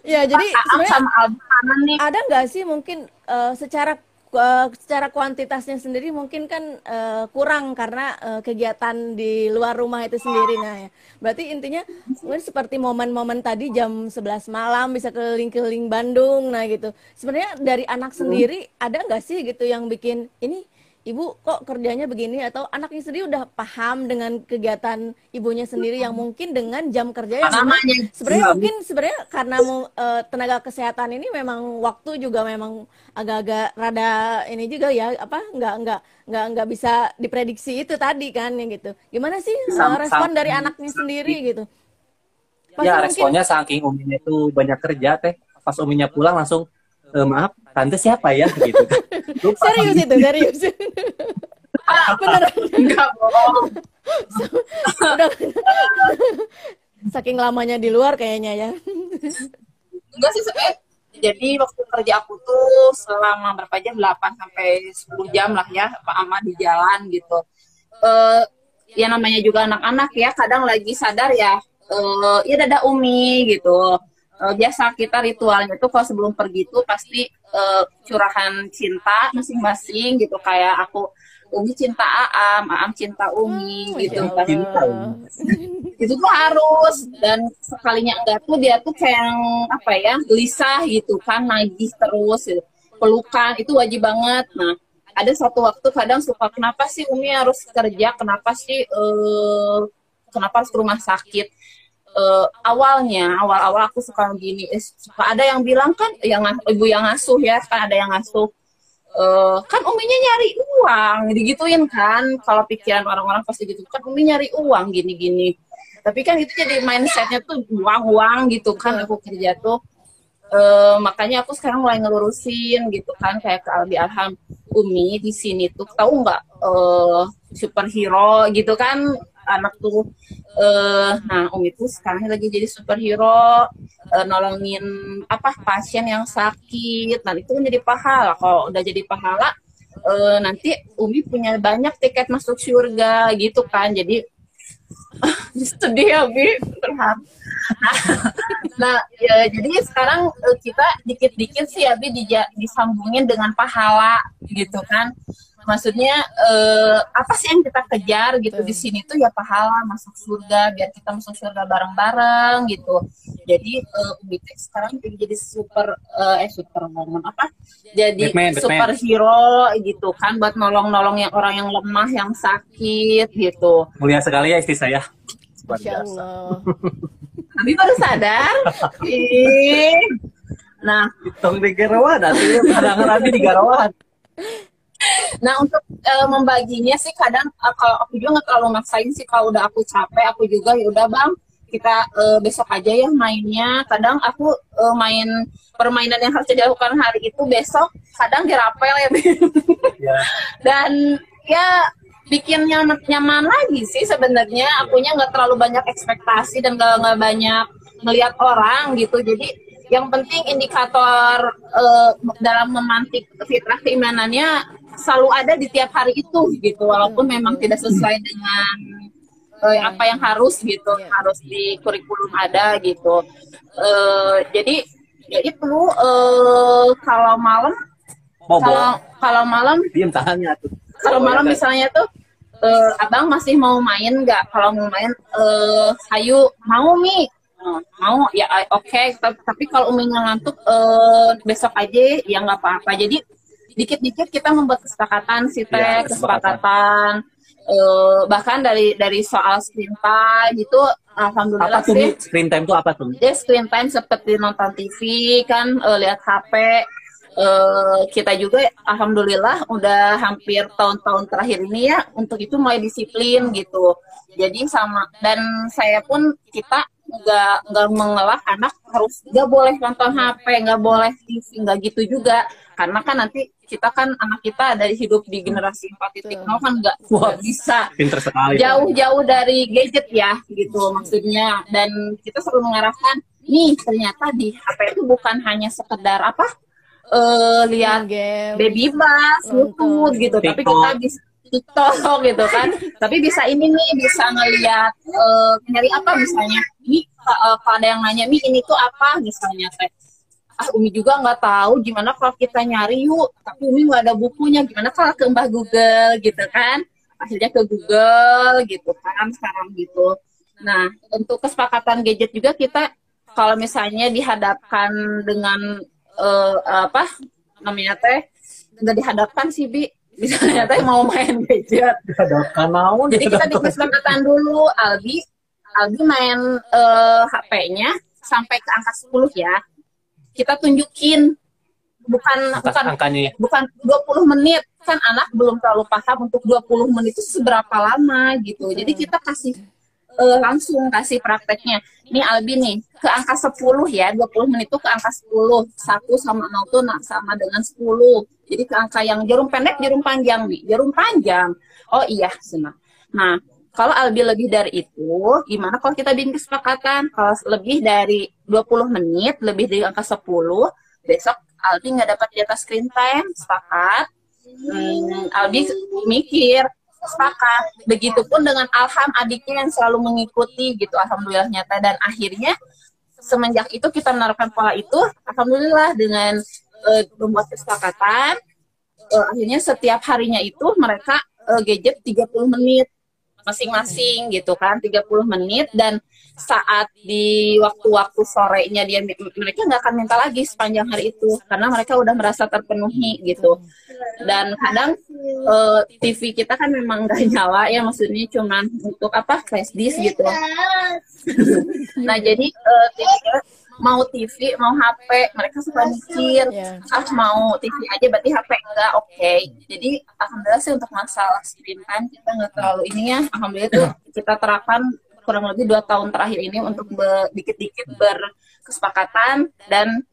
ya jadi sebenarnya ada nggak sih mungkin uh, secara uh, secara kuantitasnya sendiri mungkin kan uh, kurang karena uh, kegiatan di luar rumah itu sendiri nah ya. Berarti intinya mungkin seperti momen-momen tadi jam 11 malam bisa keliling-keliling Bandung nah gitu. Sebenarnya dari anak sendiri ada nggak sih gitu yang bikin ini ibu kok kerjanya begini? Atau anaknya sendiri udah paham dengan kegiatan ibunya sendiri yang mungkin dengan jam kerja yang sebenarnya mungkin sebenarnya karena uh, tenaga kesehatan ini memang waktu juga memang agak-agak rada ini juga ya apa nggak nggak nggak nggak bisa diprediksi itu tadi kan yang gitu. Gimana sih uh, respon dari anaknya sendiri gitu? Pas ya mungkin, responnya saking uminya itu banyak kerja teh. Pas uminya pulang langsung e, maaf tante siapa ya? Gitu. Serius itu serius. Beneran. Enggak bohong. Saking lamanya di luar kayaknya ya. Enggak sih sebenarnya jadi waktu kerja aku tuh selama berapa jam? 8 sampai 10 jam lah ya Pak Ama di jalan gitu. Uh, ya namanya juga anak-anak ya kadang lagi sadar ya uh, ya dada umi gitu uh, biasa kita ritualnya tuh kalau sebelum pergi tuh pasti uh, curahan cinta masing-masing gitu kayak aku Umi cinta Aam, Aam cinta Umi hmm, gitu kan. itu tuh harus dan sekalinya enggak tuh dia tuh kayak yang apa ya gelisah gitu kan nagih terus gitu. pelukan itu wajib banget. Nah ada satu waktu kadang suka kenapa sih Umi harus kerja, kenapa sih uh, kenapa harus ke rumah sakit? Uh, awalnya awal-awal aku suka gini eh, suka ada yang bilang kan yang ibu yang ngasuh ya kan ada yang ngasuh uh, kan uminya nyari uang digituin kan kalau pikiran orang-orang pasti gitu kan umi nyari uang gini-gini. Tapi kan itu jadi mindsetnya tuh uang-uang gitu kan aku kerja tuh. Uh, makanya aku sekarang mulai ngelurusin gitu kan kayak ke Albi Alham Umi di sini tuh tahu nggak uh, superhero gitu kan anak tuh uh, nah Umi tuh sekarang lagi jadi superhero uh, nolongin apa pasien yang sakit. Nah itu kan jadi pahala. Kalau udah jadi pahala uh, nanti Umi punya banyak tiket masuk surga gitu kan. Jadi sedih ya Bi terhad nah, nah ya jadi sekarang kita dikit-dikit sih ya Bi disambungin dengan pahala gitu kan maksudnya eh, apa sih yang kita kejar gitu di sini tuh ya pahala masuk surga biar kita masuk surga bareng-bareng gitu jadi eh, Umi teh sekarang jadi super eh, eh super woman apa jadi Batman, Batman. superhero gitu kan buat nolong-nolong yang orang yang lemah yang sakit gitu Mulia sekali ya istri saya. Luar biasa. Allah. Abi baru sadar nah Tong di Garawan, nanti kadang Abi di Garawan. Nah untuk eh, membaginya sih kadang eh, kalau aku juga nggak terlalu maksain sih kalau udah aku capek aku juga ya udah bang kita eh, besok aja ya mainnya. Kadang aku eh, main permainan yang harus dilakukan hari itu besok kadang dirapel ya. Ya. dan ya bikin nyaman, nyaman lagi sih sebenarnya akunya nggak terlalu banyak ekspektasi dan nggak banyak melihat orang gitu jadi yang penting indikator eh, dalam memantik fitrah keimanannya selalu ada di tiap hari itu gitu. Walaupun memang tidak sesuai dengan eh, apa yang harus gitu. Harus di kurikulum ada gitu. Eh, jadi ya itu eh, kalau malam kalau kalau malam diem tahannya tuh. kalau malam misalnya tuh eh, abang masih mau main nggak? Kalau mau main eh ayo mau mi mau ya eh, oke tapi, tapi kalau uminya ngantuk eh, besok aja ya nggak apa-apa. Jadi dikit-dikit kita membuat kesepakatan sih teh Iya, kesepakatan Eh, bahkan dari dari soal screen time gitu alhamdulillah Apa tuh sih. Screen time tuh apa tuh? Dia screen time seperti nonton TV kan eh, lihat HP eh, kita juga alhamdulillah udah hampir tahun-tahun terakhir ini ya untuk itu mulai disiplin gitu. Jadi sama dan saya pun kita nggak nggak mengelak anak harus nggak boleh nonton HP nggak boleh TV nggak gitu juga. Karena kan nanti kita kan anak kita dari hidup di generasi 4.0 kan nggak bisa jauh-jauh dari gadget ya gitu maksudnya. Dan kita selalu mengarahkan nih ternyata di HP itu bukan hanya sekedar apa eh lihat game baby bus. YouTube gitu. Tapi kita bisa TikTok gitu kan. Tapi bisa ini nih bisa ngelihat eh nyari apa misalnya. Ini eh, kalau ada yang nanya mi ini tuh apa? misalnya teh ah Umi juga nggak tahu gimana kalau kita nyari yuk? Tapi Umi nggak ada bukunya gimana kalau ke Mbah Google? gitu kan. Akhirnya ke Google gitu kan sekarang gitu. Nah untuk kesepakatan gadget juga kita kalau misalnya dihadapkan dengan eh, apa namanya teh nggak dihadapkan sih bi misalnya teh mau main gadget. Kan mau. jadi kita bikin kesepakatan dulu Albi Albi main eh, HP-nya sampai ke angka 10 ya. Kita tunjukin. Bukan Angka, bukan angkanya. ya. bukan 20 menit. Kan anak belum terlalu paham untuk 20 menit itu seberapa lama gitu. Jadi kita kasih eh, langsung kasih prakteknya. Ini Albi nih ke angka 10 ya 20 menit itu ke angka 10 satu sama 0 tuh nah, sama dengan 10 jadi ke angka yang jarum pendek jarum panjang nih. Jarum panjang. Oh iya senang nah kalau Albi lebih dari itu, gimana kalau kita bikin kesepakatan? Kalau lebih dari 20 menit, lebih dari angka 10, besok Albi nggak dapat jatah screen time, sepakat. Hmm, Albi mikir, sepakat. Begitupun dengan Alham adiknya yang selalu mengikuti gitu, alhamdulillah nyata. Dan akhirnya semenjak itu kita menerapkan pola itu, alhamdulillah dengan eh, membuat kesepakatan, eh, akhirnya setiap harinya itu mereka eh, gadget 30 menit masing-masing gitu kan 30 menit. Dan saat di waktu-waktu sorenya dia mereka nggak akan minta lagi sepanjang hari itu karena mereka udah merasa terpenuhi gitu. Dan kadang eh, TV kita kan memang nggak nyala ya maksudnya cuman untuk apa flash disk gitu. Nah jadi eh, TV kita mau TV mau HP mereka suka mikir Ya. ah mau TV aja berarti HP enggak. Oke jadi alhamdulillah sih untuk masalah screen time kita nggak terlalu ini ya alhamdulillah tuh kita terapkan kurang lebih dua tahun terakhir ini untuk be- dikit-dikit berkesepakatan dan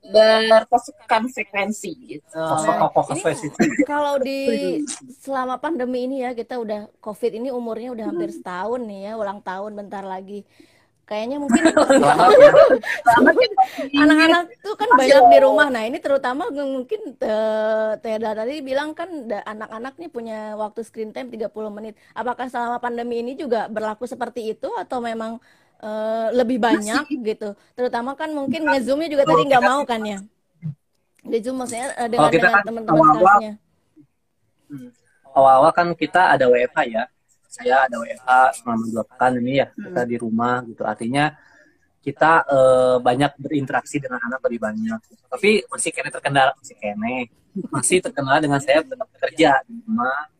berkonsekuensi gitu. Pokok-pokok Ini kalau di selama pandemi ini ya kita udah COVID ini umurnya udah hampir setahun nih ya ulang tahun bentar lagi kayaknya mungkin ya. Ya. anak-anak tuh kan banyak di rumah. Nah ini terutama mungkin eh, Teda tadi bilang kan anak-anak nih punya waktu screen time 30 menit. Apakah selama pandemi ini juga berlaku seperti itu atau memang eh, lebih banyak gitu? Terutama kan mungkin ngezoomnya juga tadi nggak mau kan ya? Di zoom maksudnya eh, dengan kan teman-teman awal-awal- kelasnya awal-awal kan kita ada WFH ya. Saya ada WFH selama dua pekan ini ya kita di rumah gitu. Artinya kita eh, banyak berinteraksi dengan anak lebih banyak. Tapi masih kene terkendala masih kene masih terkendala dengan saya bekerja di rumah.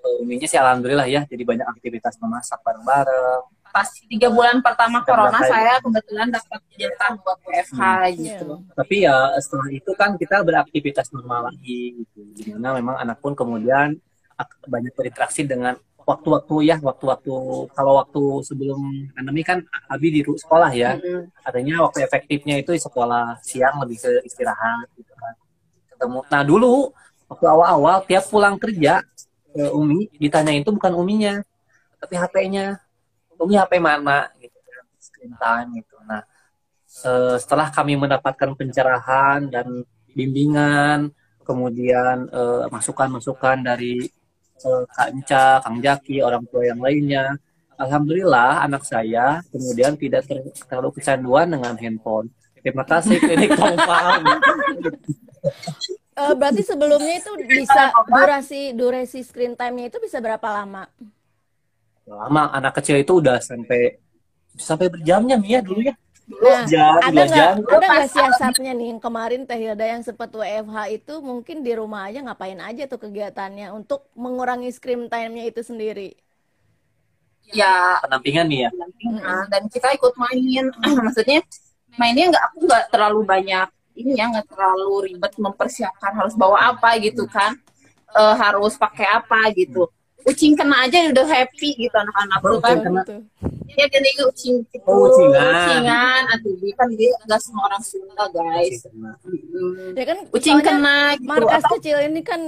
Eh, Uminya sih alhamdulillah ya, jadi banyak aktivitas memasak bareng-bareng. Pas tiga bulan pertama corona saya kebetulan dapat jatah buat WFH gitu. Tapi ya setelah itu kan kita beraktivitas normal lagi gitu. Di mana memang anak pun kemudian ak- banyak berinteraksi dengan waktu-waktu ya, waktu-waktu kalau waktu sebelum pandemi kan Abi di sekolah ya. Mm-mm. Artinya waktu efektifnya itu di sekolah siang lebih ke istirahat gitu kan. Ketemu. Nah dulu waktu awal-awal tiap pulang kerja ke Umi ditanyain itu bukan Uminya, tapi HP-nya. Umi HP mana gitu kan, screen time gitu. Nah eh, setelah kami mendapatkan pencerahan dan bimbingan, kemudian eh, masukan-masukan dari eh, Kak Enca, Kang Jaki, orang tua yang lainnya, Alhamdulillah anak saya kemudian tidak ter- terlalu kecanduan dengan handphone. Terima kasih klinik Tongpang. Eh, berarti sebelumnya itu bisa durasi durasi screen time-nya itu bisa berapa lama? Lama anak kecil itu udah sampai sampai berjam-jam ya dulu ya. Nah, jam, ada nggak ada nggak siasatnya nih yang kemarin Teh Hilda yang sempat WFH itu mungkin di rumah aja ngapain aja tuh kegiatannya untuk mengurangi screen time-nya itu sendiri? Ya Penampingan nih ya. pendampingan dan kita ikut main. Maksudnya mainnya nggak aku nggak terlalu banyak ini ya nggak terlalu ribet mempersiapkan harus bawa apa gitu kan. Eh, harus pakai apa gitu. Ucing kena aja udah happy gitu anak-anak tuh kan. Ucing kena. Gitu. Ya gini ucing gitu. Oh, ucingan. Ucingan. Aduh, dia kan dia nggak semua orang Sunda guys. Hmm. Ya kan Ucing kena gitu. markas Apa- kecil ini kan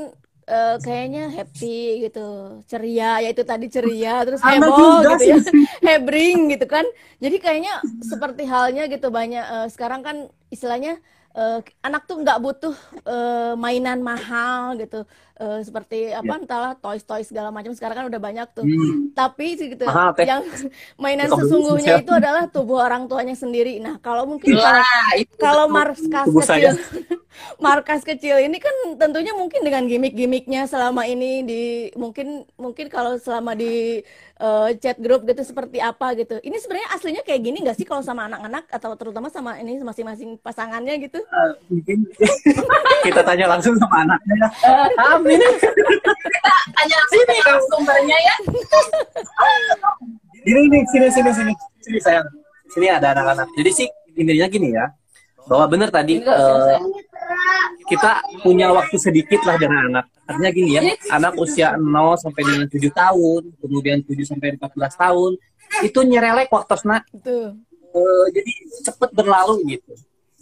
eh, kayaknya happy gitu, ceria, ya itu tadi ceria, terus heboh juga gitu ya, hebring gitu kan. Jadi kayaknya seperti halnya gitu banyak eh, sekarang kan istilahnya eh, anak tuh nggak butuh eh, mainan mahal gitu, Eh, seperti apa entahlah toys toys segala macam sekarang kan udah banyak tuh. Hmm. Tapi sih gitu Mahal, Teh. yang mainan sesungguhnya sosial. itu adalah tubuh orang tuanya sendiri. Nah kalau mungkin kalau Lah, itu kalau betul. markas Tubuh kecil, markas kecil ini kan tentunya mungkin dengan gimmick-gimmicknya selama ini di mungkin mungkin kalau selama di eh, chat grup gitu seperti apa gitu. Ini sebenarnya aslinya kayak gini nggak sih kalau sama anak-anak atau terutama sama ini masing-masing pasangannya gitu? Eh, mungkin kita tanya langsung sama anaknya ya. Abi nih. tanya sini sumbernya ya. Gini nih, sini sini sini. Sini sayang. Sini ada anak-anak. Jadi sih intinya gini ya. Bahwa benar tadi eh, kita punya waktu sedikit lah dengan anak. Artinya gini ya, anak usia 0 sampai dengan 7 tahun, kemudian 7 sampai 14 tahun, itu nyerelek waktu nak. Eh, jadi cepet berlalu gitu.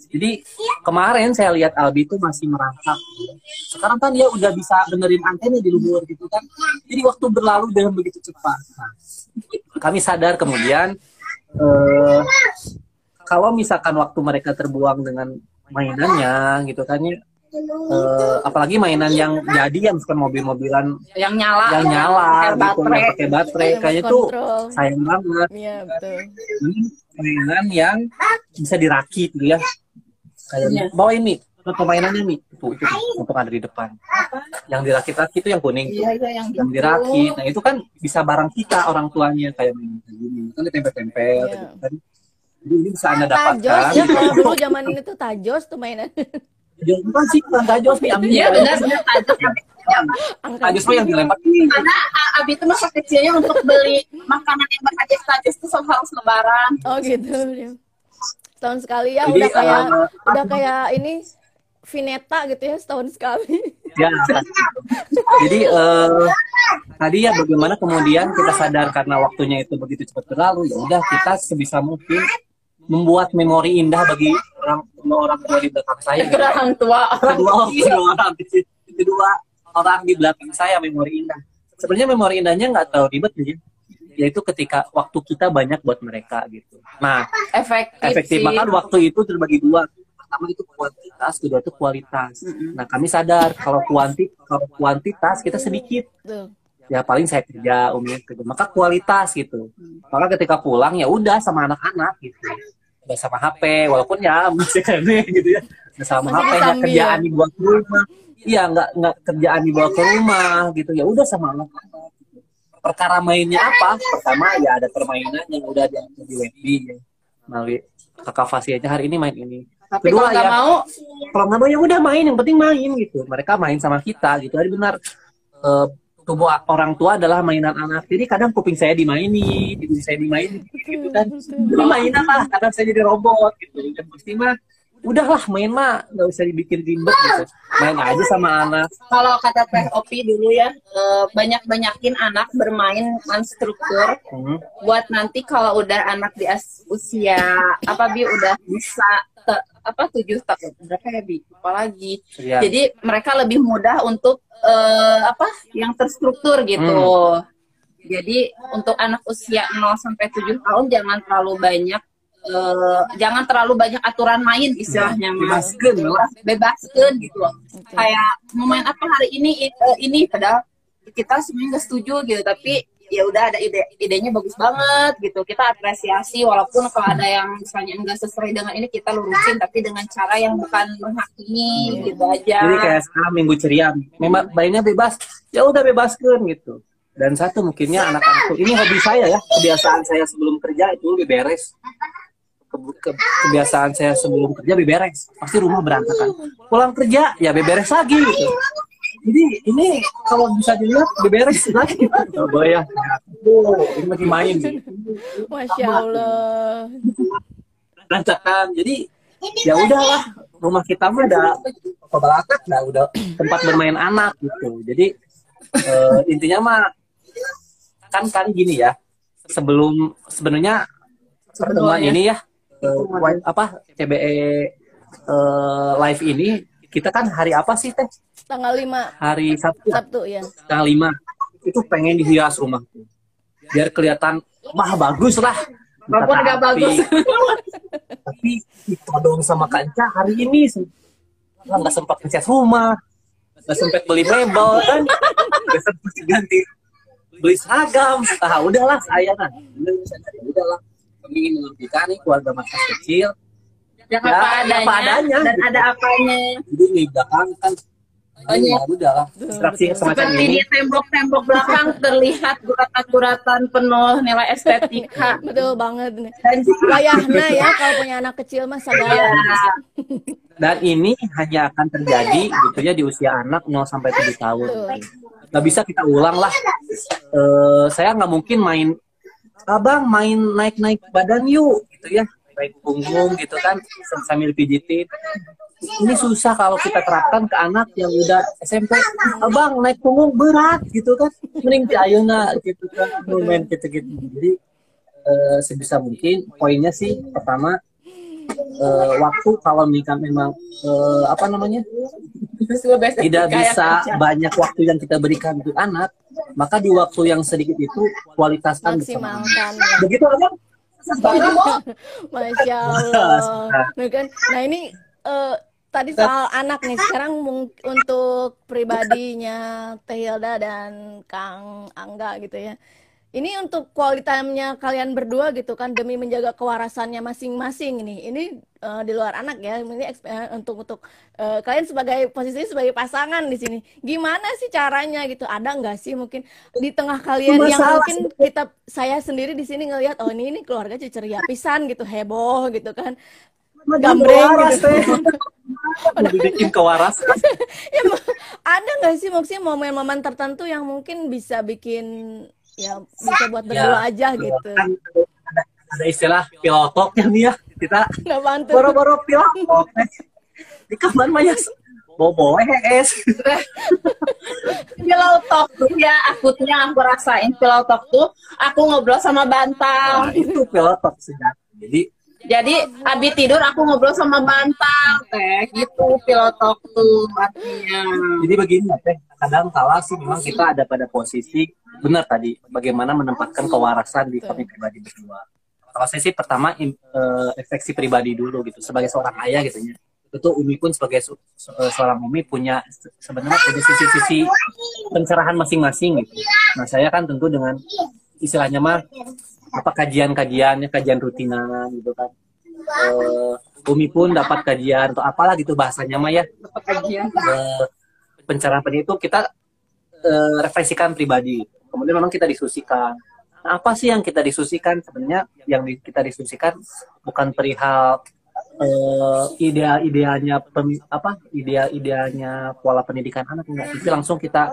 Jadi kemarin saya lihat Albi itu masih merangkak. Sekarang kan dia udah bisa benerin antena di luar gitu kan. Jadi waktu berlalu dengan begitu cepat. Nah, kami sadar kemudian eh, kalau misalkan waktu mereka terbuang dengan mainannya gitu kan ya, eh, apalagi mainan yang jadi yang bukan mobil-mobilan Yang nyala. yang nyala Pakai gitu, baterai. yang pakai baterai Yang kayaknya tuh sayang banget Iya betul. ini mainan yang bisa dirakit gitu ya kayak bawa ini permainannya nih itu itu untuk ada di depan. Yang dirakit-rakit itu yang kuning. Tuh. Iya, iya, yang yang dirakit. Nah itu kan bisa barang kita orang tuanya. Kayak gini. Kan ditempel-tempel Iya. gitu kan. Jadi ini bisa anda Tajos dapatkan. ya kalau dulu zaman ini tuh tajos tuh mainan Jangan bukan sih bukan tajos nih ambil. Iya benar benar tajos. tajos mah yang dilempar. Karena Abi itu masa kecilnya untuk beli makanan yang berhadiah tajos itu harus lebaran. Oh gitu. Setahun sekali ya Jadi, udah kayak eh, udah kayak ini Vineta gitu ya setahun sekali. Ya. Jadi eh, tadi ya bagaimana kemudian kita sadar karena waktunya itu begitu cepat berlalu ya udah kita sebisa mungkin membuat memori indah bagi orang orang tua di belakang saya. Ke orang tua. Kedua kedua orang kedua orang di belakang saya memori indah. Sebenarnya memori indahnya nggak terlalu ribet ya. Yaitu ketika waktu kita banyak buat mereka gitu. Nah, Efektif. efektif. sih. bahkan waktu itu terbagi dua. Pertama itu kuantitas kedua itu kualitas. Nah kami sadar kalau kuanti kalau kuantitas kita sedikit. Tuh. ya paling saya kerja umi kerja. Maka kualitas gitu. Maka ketika pulang ya udah sama anak-anak gitu. Udah sama HP walaupun ya masih kene gitu ya. Sama Masih HP disambi kerjaan ya? ke rumah. Iya nggak nggak kerjaan dibawa ke rumah gitu. Ya udah sama anak perkara mainnya apa? Pertama ya ada permainan yang udah diatur di WebB ya melalui kakak Fasi aja hari ini main ini. Tapi Kedua, kalau nggak ya. mau, kalau nggak mau ya udah main yang penting main gitu. Mereka main sama kita gitu. Jadi benar eh, tubuh orang tua adalah mainan anak. Jadi kadang kuping saya dimaini hidung saya dimaini gitu kan jadi main apa kadang saya jadi robot gitu. Dan pasti mah udahlah main mah nggak usah dibikin ribet gitu. Main aja sama anak. Kalau kata Teh Opi dulu ya, eh, banyak-banyakin anak bermain konstruktur Hmm. buat nanti kalau udah anak di usia apa bi udah bisa te- apa tujuh tahun berapa ya bi? Apalagi Ya. jadi mereka lebih mudah untuk eh, apa yang terstruktur gitu. Jadi untuk anak usia 0 sampai 7 tahun jangan terlalu banyak eh, jangan terlalu banyak aturan main istilahnya mah. Bebaskeun lah. bebaskeun gitu loh kayak mau main apa hari ini eh, ini padahal kita sebenarnya nggak setuju gitu tapi ya udah ada ide idenya bagus banget gitu kita apresiasi walaupun kalau ada yang misalnya enggak sesuai dengan ini kita lurusin tapi dengan cara yang bukan menghakimi gitu aja Jadi kayak sekarang minggu ceria, memang mainnya bebas, ya udah bebaskan gitu. Dan satu mungkinnya anak-anakku, ini hobi saya ya, kebiasaan saya sebelum kerja itu lebih beres. Ke- ke- kebiasaan saya sebelum kerja beberes, pasti rumah berantakan. Pulang kerja ya beberes lagi gitu. Jadi ini kalau bisa dilihat beberes lagi. Oh ya, oh, ini lagi main. nih. Masya Allah. berantakan jadi ya udahlah rumah kita mah udah kebalakat dah udah tempat bermain anak gitu jadi eh, intinya mah kan kan gini ya sebelum sebenarnya pertemuan Sebelumnya. ini ya eh, wi- apa CBE eh, live ini kita kan hari apa sih teh Tanggal 5 hari Sabtu Sabtu ya. tanggal 5 itu pengen dihias rumah biar kelihatan mah bagus lah walaupun nggak bagus tapi ditodong sama kanca hari ini Lah, nggak sempat ngecat rumah nggak sempat beli mebel kan nggak sempat ganti beli seragam ah udahlah saya kan udah saya udahlah kami ingin mengertikan nih keluarga Markas kecil yang Ya, apa, apa adanya, adanya. dan ada apanya jadi di belakang kan Oh, iya. ya udahlah distraksi semacam seperti ini di tembok-tembok belakang terlihat guratan-guratan penuh nilai estetika Betul banget nih. dan Wayahna ya kalau punya anak kecil mah segala. ya, dan ini hanya akan terjadi gitu ya di usia anak 0 sampai 7 tahun. Betul. Nggak bisa kita ulang lah. Eh, saya nggak mungkin main abang main naik-naik badan yuk gitu ya. Naik punggung gitu kan sambil pijitin. Ini susah kalau kita terapkan ke anak yang udah SMP abang naik punggung berat gitu kan. Mending di ayeuna gitu kan. Main gitu-gitu. Jadi eh, sebisa mungkin poinnya sih pertama eh, waktu kalau nikah memang eh, apa namanya tidak bisa kerja. banyak waktu yang kita berikan untuk anak maka di waktu yang sedikit itu kualitaskan. Maksimalkan ya. begitu aja Masya Allah. Nah, kan, nah ini eh, tadi soal anak nih. Sekarang untuk pribadinya Teh Hilda dan Kang Angga gitu ya. Ini untuk quality time-nya kalian berdua gitu kan demi menjaga kewarasannya masing-masing nih. Ini eh, di luar anak ya. Ini eh, untuk untuk eh, kalian sebagai posisi sebagai pasangan di sini. Gimana sih caranya gitu? Ada nggak sih mungkin di tengah kalian yang Masalah mungkin kita saya sendiri di sini ngelihat oh ini ini keluarga ceria pisan gitu heboh gitu kan gambreng gitu. bikin kewaras ya, ada nggak sih maksudnya momen-momen tertentu yang mungkin bisa bikin ya bisa buat berdua aja gitu. Kan ada, ada istilah pilotok yang nih ya kita. Boro-boro pilotok di kamar mah ya bobo es. Pillow talk tuh ya akutnya aku rasain pillow talk tuh aku ngobrol sama bantal. Nah, itu pilotok sudah jadi jadi abis tidur aku ngobrol sama bantal teh gitu pillow talk tuh artinya Jadi begini teh, kadang kala sih memang kita ada pada posisi benar tadi bagaimana menempatkan kewarasan di kami pribadi berdua. Kalau saya sih pertama in, eh, refleksi pribadi dulu gitu sebagai seorang ayah gitu ya. Itu Umi pun sebagai se- se- eh, seorang Umi punya se- sebenarnya punya sisi-sisi pencerahan masing-masing gitu. Nah saya kan tentu dengan istilahnya mah apa kajian-kajiannya kajian rutinan gitu kan. Eh, Umi pun dapat kajian atau apalah gitu bahasanya mah ya. Kajian. Eh, pencerahan itu kita eh, refleksikan pribadi. Kemudian memang kita diskusikan. Nah, apa sih yang kita diskusikan? Sebenarnya yang di- kita diskusikan bukan perihal idea-ideanya pemi- apa idea-ideanya pola pendidikan anak enggak. Tapi langsung kita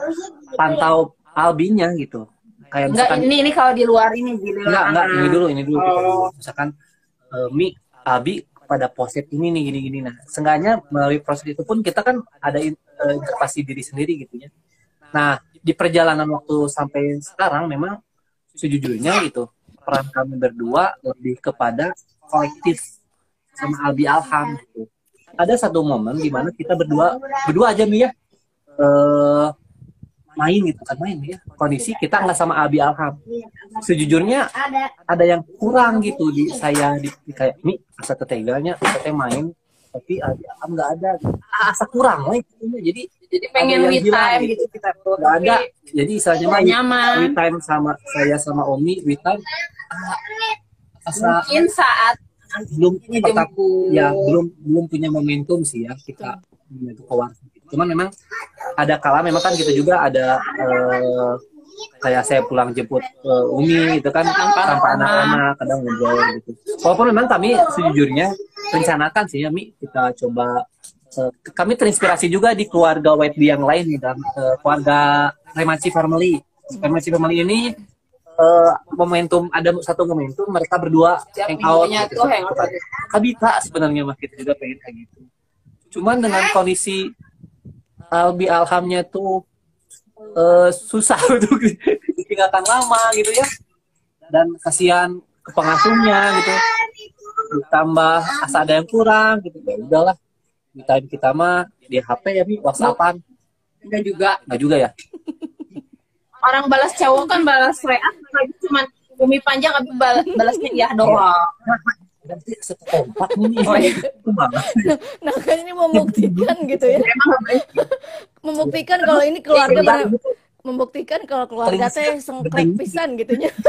pantau albinya gitu kayak enggak misalkan ini ini kalau di luar ini di luar enggak enggak ini dulu ini dulu. Oh. misalkan eh, Mi Abi pada poset ini nih gini gini nah seenggaknya melalui proses itu pun kita kan ada in- eh, interpretasi diri sendiri gitu ya. Nah di perjalanan waktu sampai sekarang memang sejujurnya gitu peran kami berdua lebih kepada kolektif sama Albi Alham gitu. Ada satu momen di mana kita berdua berdua aja Mi ya eh, main gitu kan main ya. Kondisi kita nggak sama Abi Alham. Sejujurnya ada. yang kurang gitu di saya di, di kayak ini asa teteganya asa teh main tapi Abi Alham nggak ada. Ah, asa kurang lah itu. jadi jadi pengen me time gitu. gitu. kita. Tuh nggak ada. Jadi istilahnya mah nyaman. We time sama saya sama Omi we time ah, asa mungkin saat belum pertama ya belum belum punya momentum sih ya kita menuju ke warung. Cuman memang ada kala memang kan kita juga ada eh, kayak saya pulang jemput eh, Umi itu kan Tanpa tanpa anak-anak. kadang ngobrol gitu. Walaupun memang kami sejujurnya rencanakan sih ya Mi kita coba eh, kami terinspirasi juga di keluarga White yang lain nih dan eh, keluarga Remachi Family. Remachi Family ini eh, momentum ada satu momentum mereka berdua hangout minggunya gitu. tuh hangout aja. Kabita sebenarnya mah kita juga pengen kayak gitu. Cuman dengan kondisi Albi Alhamnya tuh eh, susah untuk ditinggalkan lama gitu ya. Dan kasihan ke pengasuhnya gitu. Ditambah asa ada yang kurang gitu. Ya udahlah. Di time kita mah di HP ya bi WhatsAppan. enggak juga Enggak juga ya. orang balas cowok kan balas WA lagi cuman bumi panjang tapi bal- balasnya iya doang Nanti sekompak nih. Oh, iya. Itu banget. Nah kan ini membuktikan gitu ya, boleh membuktikan kalau ini keluarga Iya, benar- membuktikan kalau keluarga teh sengklek pisan gitunya.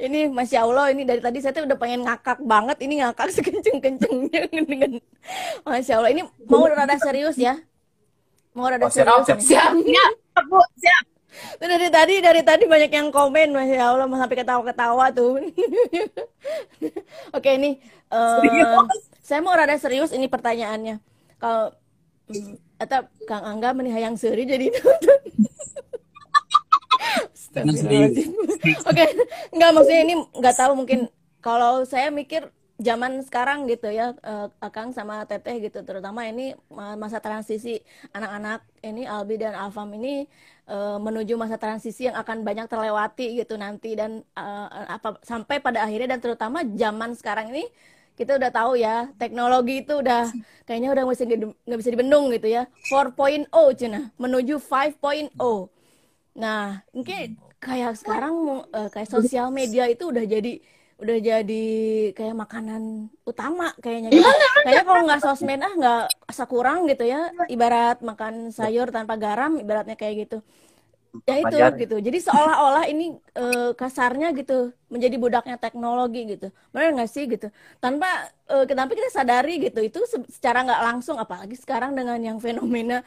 ini masya Allah ini dari tadi saya tuh udah pengen ngakak banget. Ini ngakak sekenceng kencengnya dengan masya Allah ini mau rada serius ya? Mau rada Oh, siap, serius? siap. siap. Siap siap dari tadi dari tadi banyak yang komen masya Allah sampai ketawa-ketawa tuh. Oke ini eh, saya mau rada serius ini pertanyaannya. Kalau hmm, atau Kang Angga menihayang seri jadi nonton. Oke, nggak maksudnya ini nggak tahu mungkin kalau saya mikir zaman sekarang gitu ya, eh, Akang sama Teteh gitu, terutama ini ma- masa transisi anak-anak ini Albi dan Alfam ini eh, menuju masa transisi yang akan banyak terlewati gitu nanti. Dan eh, apa sampai pada akhirnya dan terutama zaman sekarang ini kita udah tahu ya teknologi itu udah kayaknya udah di- nggak bisa dibendung gitu ya. 4.0 cina menuju 5.0 Nah, mungkin kayak sekarang eh, kayak sosial media itu udah jadi udah jadi kayak makanan utama kayaknya gitu. Kayaknya kalau nggak sosmed ah nggak asa kurang gitu ya. Ibarat makan sayur tanpa garam, ibaratnya kayak gitu. Ya itu Wajar. gitu. Jadi seolah-olah ini eh, kasarnya gitu menjadi budaknya teknologi gitu. Benar nggak sih gitu? Tanpa eh, tanpa kita sadari gitu. Itu se- secara nggak langsung apalagi sekarang dengan yang fenomena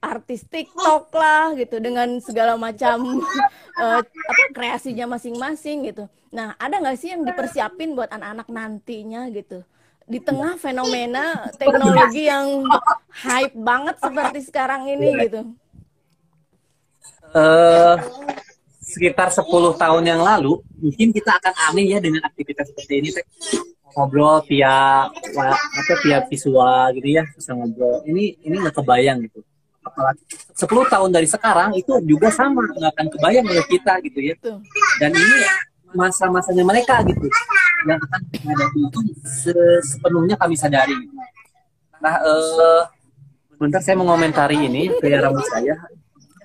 artis TikTok lah gitu dengan segala macam eh, apa kreasinya masing-masing gitu. Nah, ada nggak sih yang dipersiapin buat anak-anak nantinya gitu? Di tengah fenomena teknologi yang hype banget seperti sekarang ini gitu. eh sekitar 10 tahun yang lalu mungkin kita akan aneh ya dengan aktivitas seperti ini ngobrol via apa via visual gitu ya bisa ngobrol ini ini nggak kebayang gitu apalagi 10 tahun dari sekarang itu juga sama nggak akan kebayang oleh kita gitu ya Tuh. dan ini masa-masanya mereka gitu yang akan menghadapi itu se- sepenuhnya kami sadari gitu. nah eh bentar saya mengomentari ini gaya rambut saya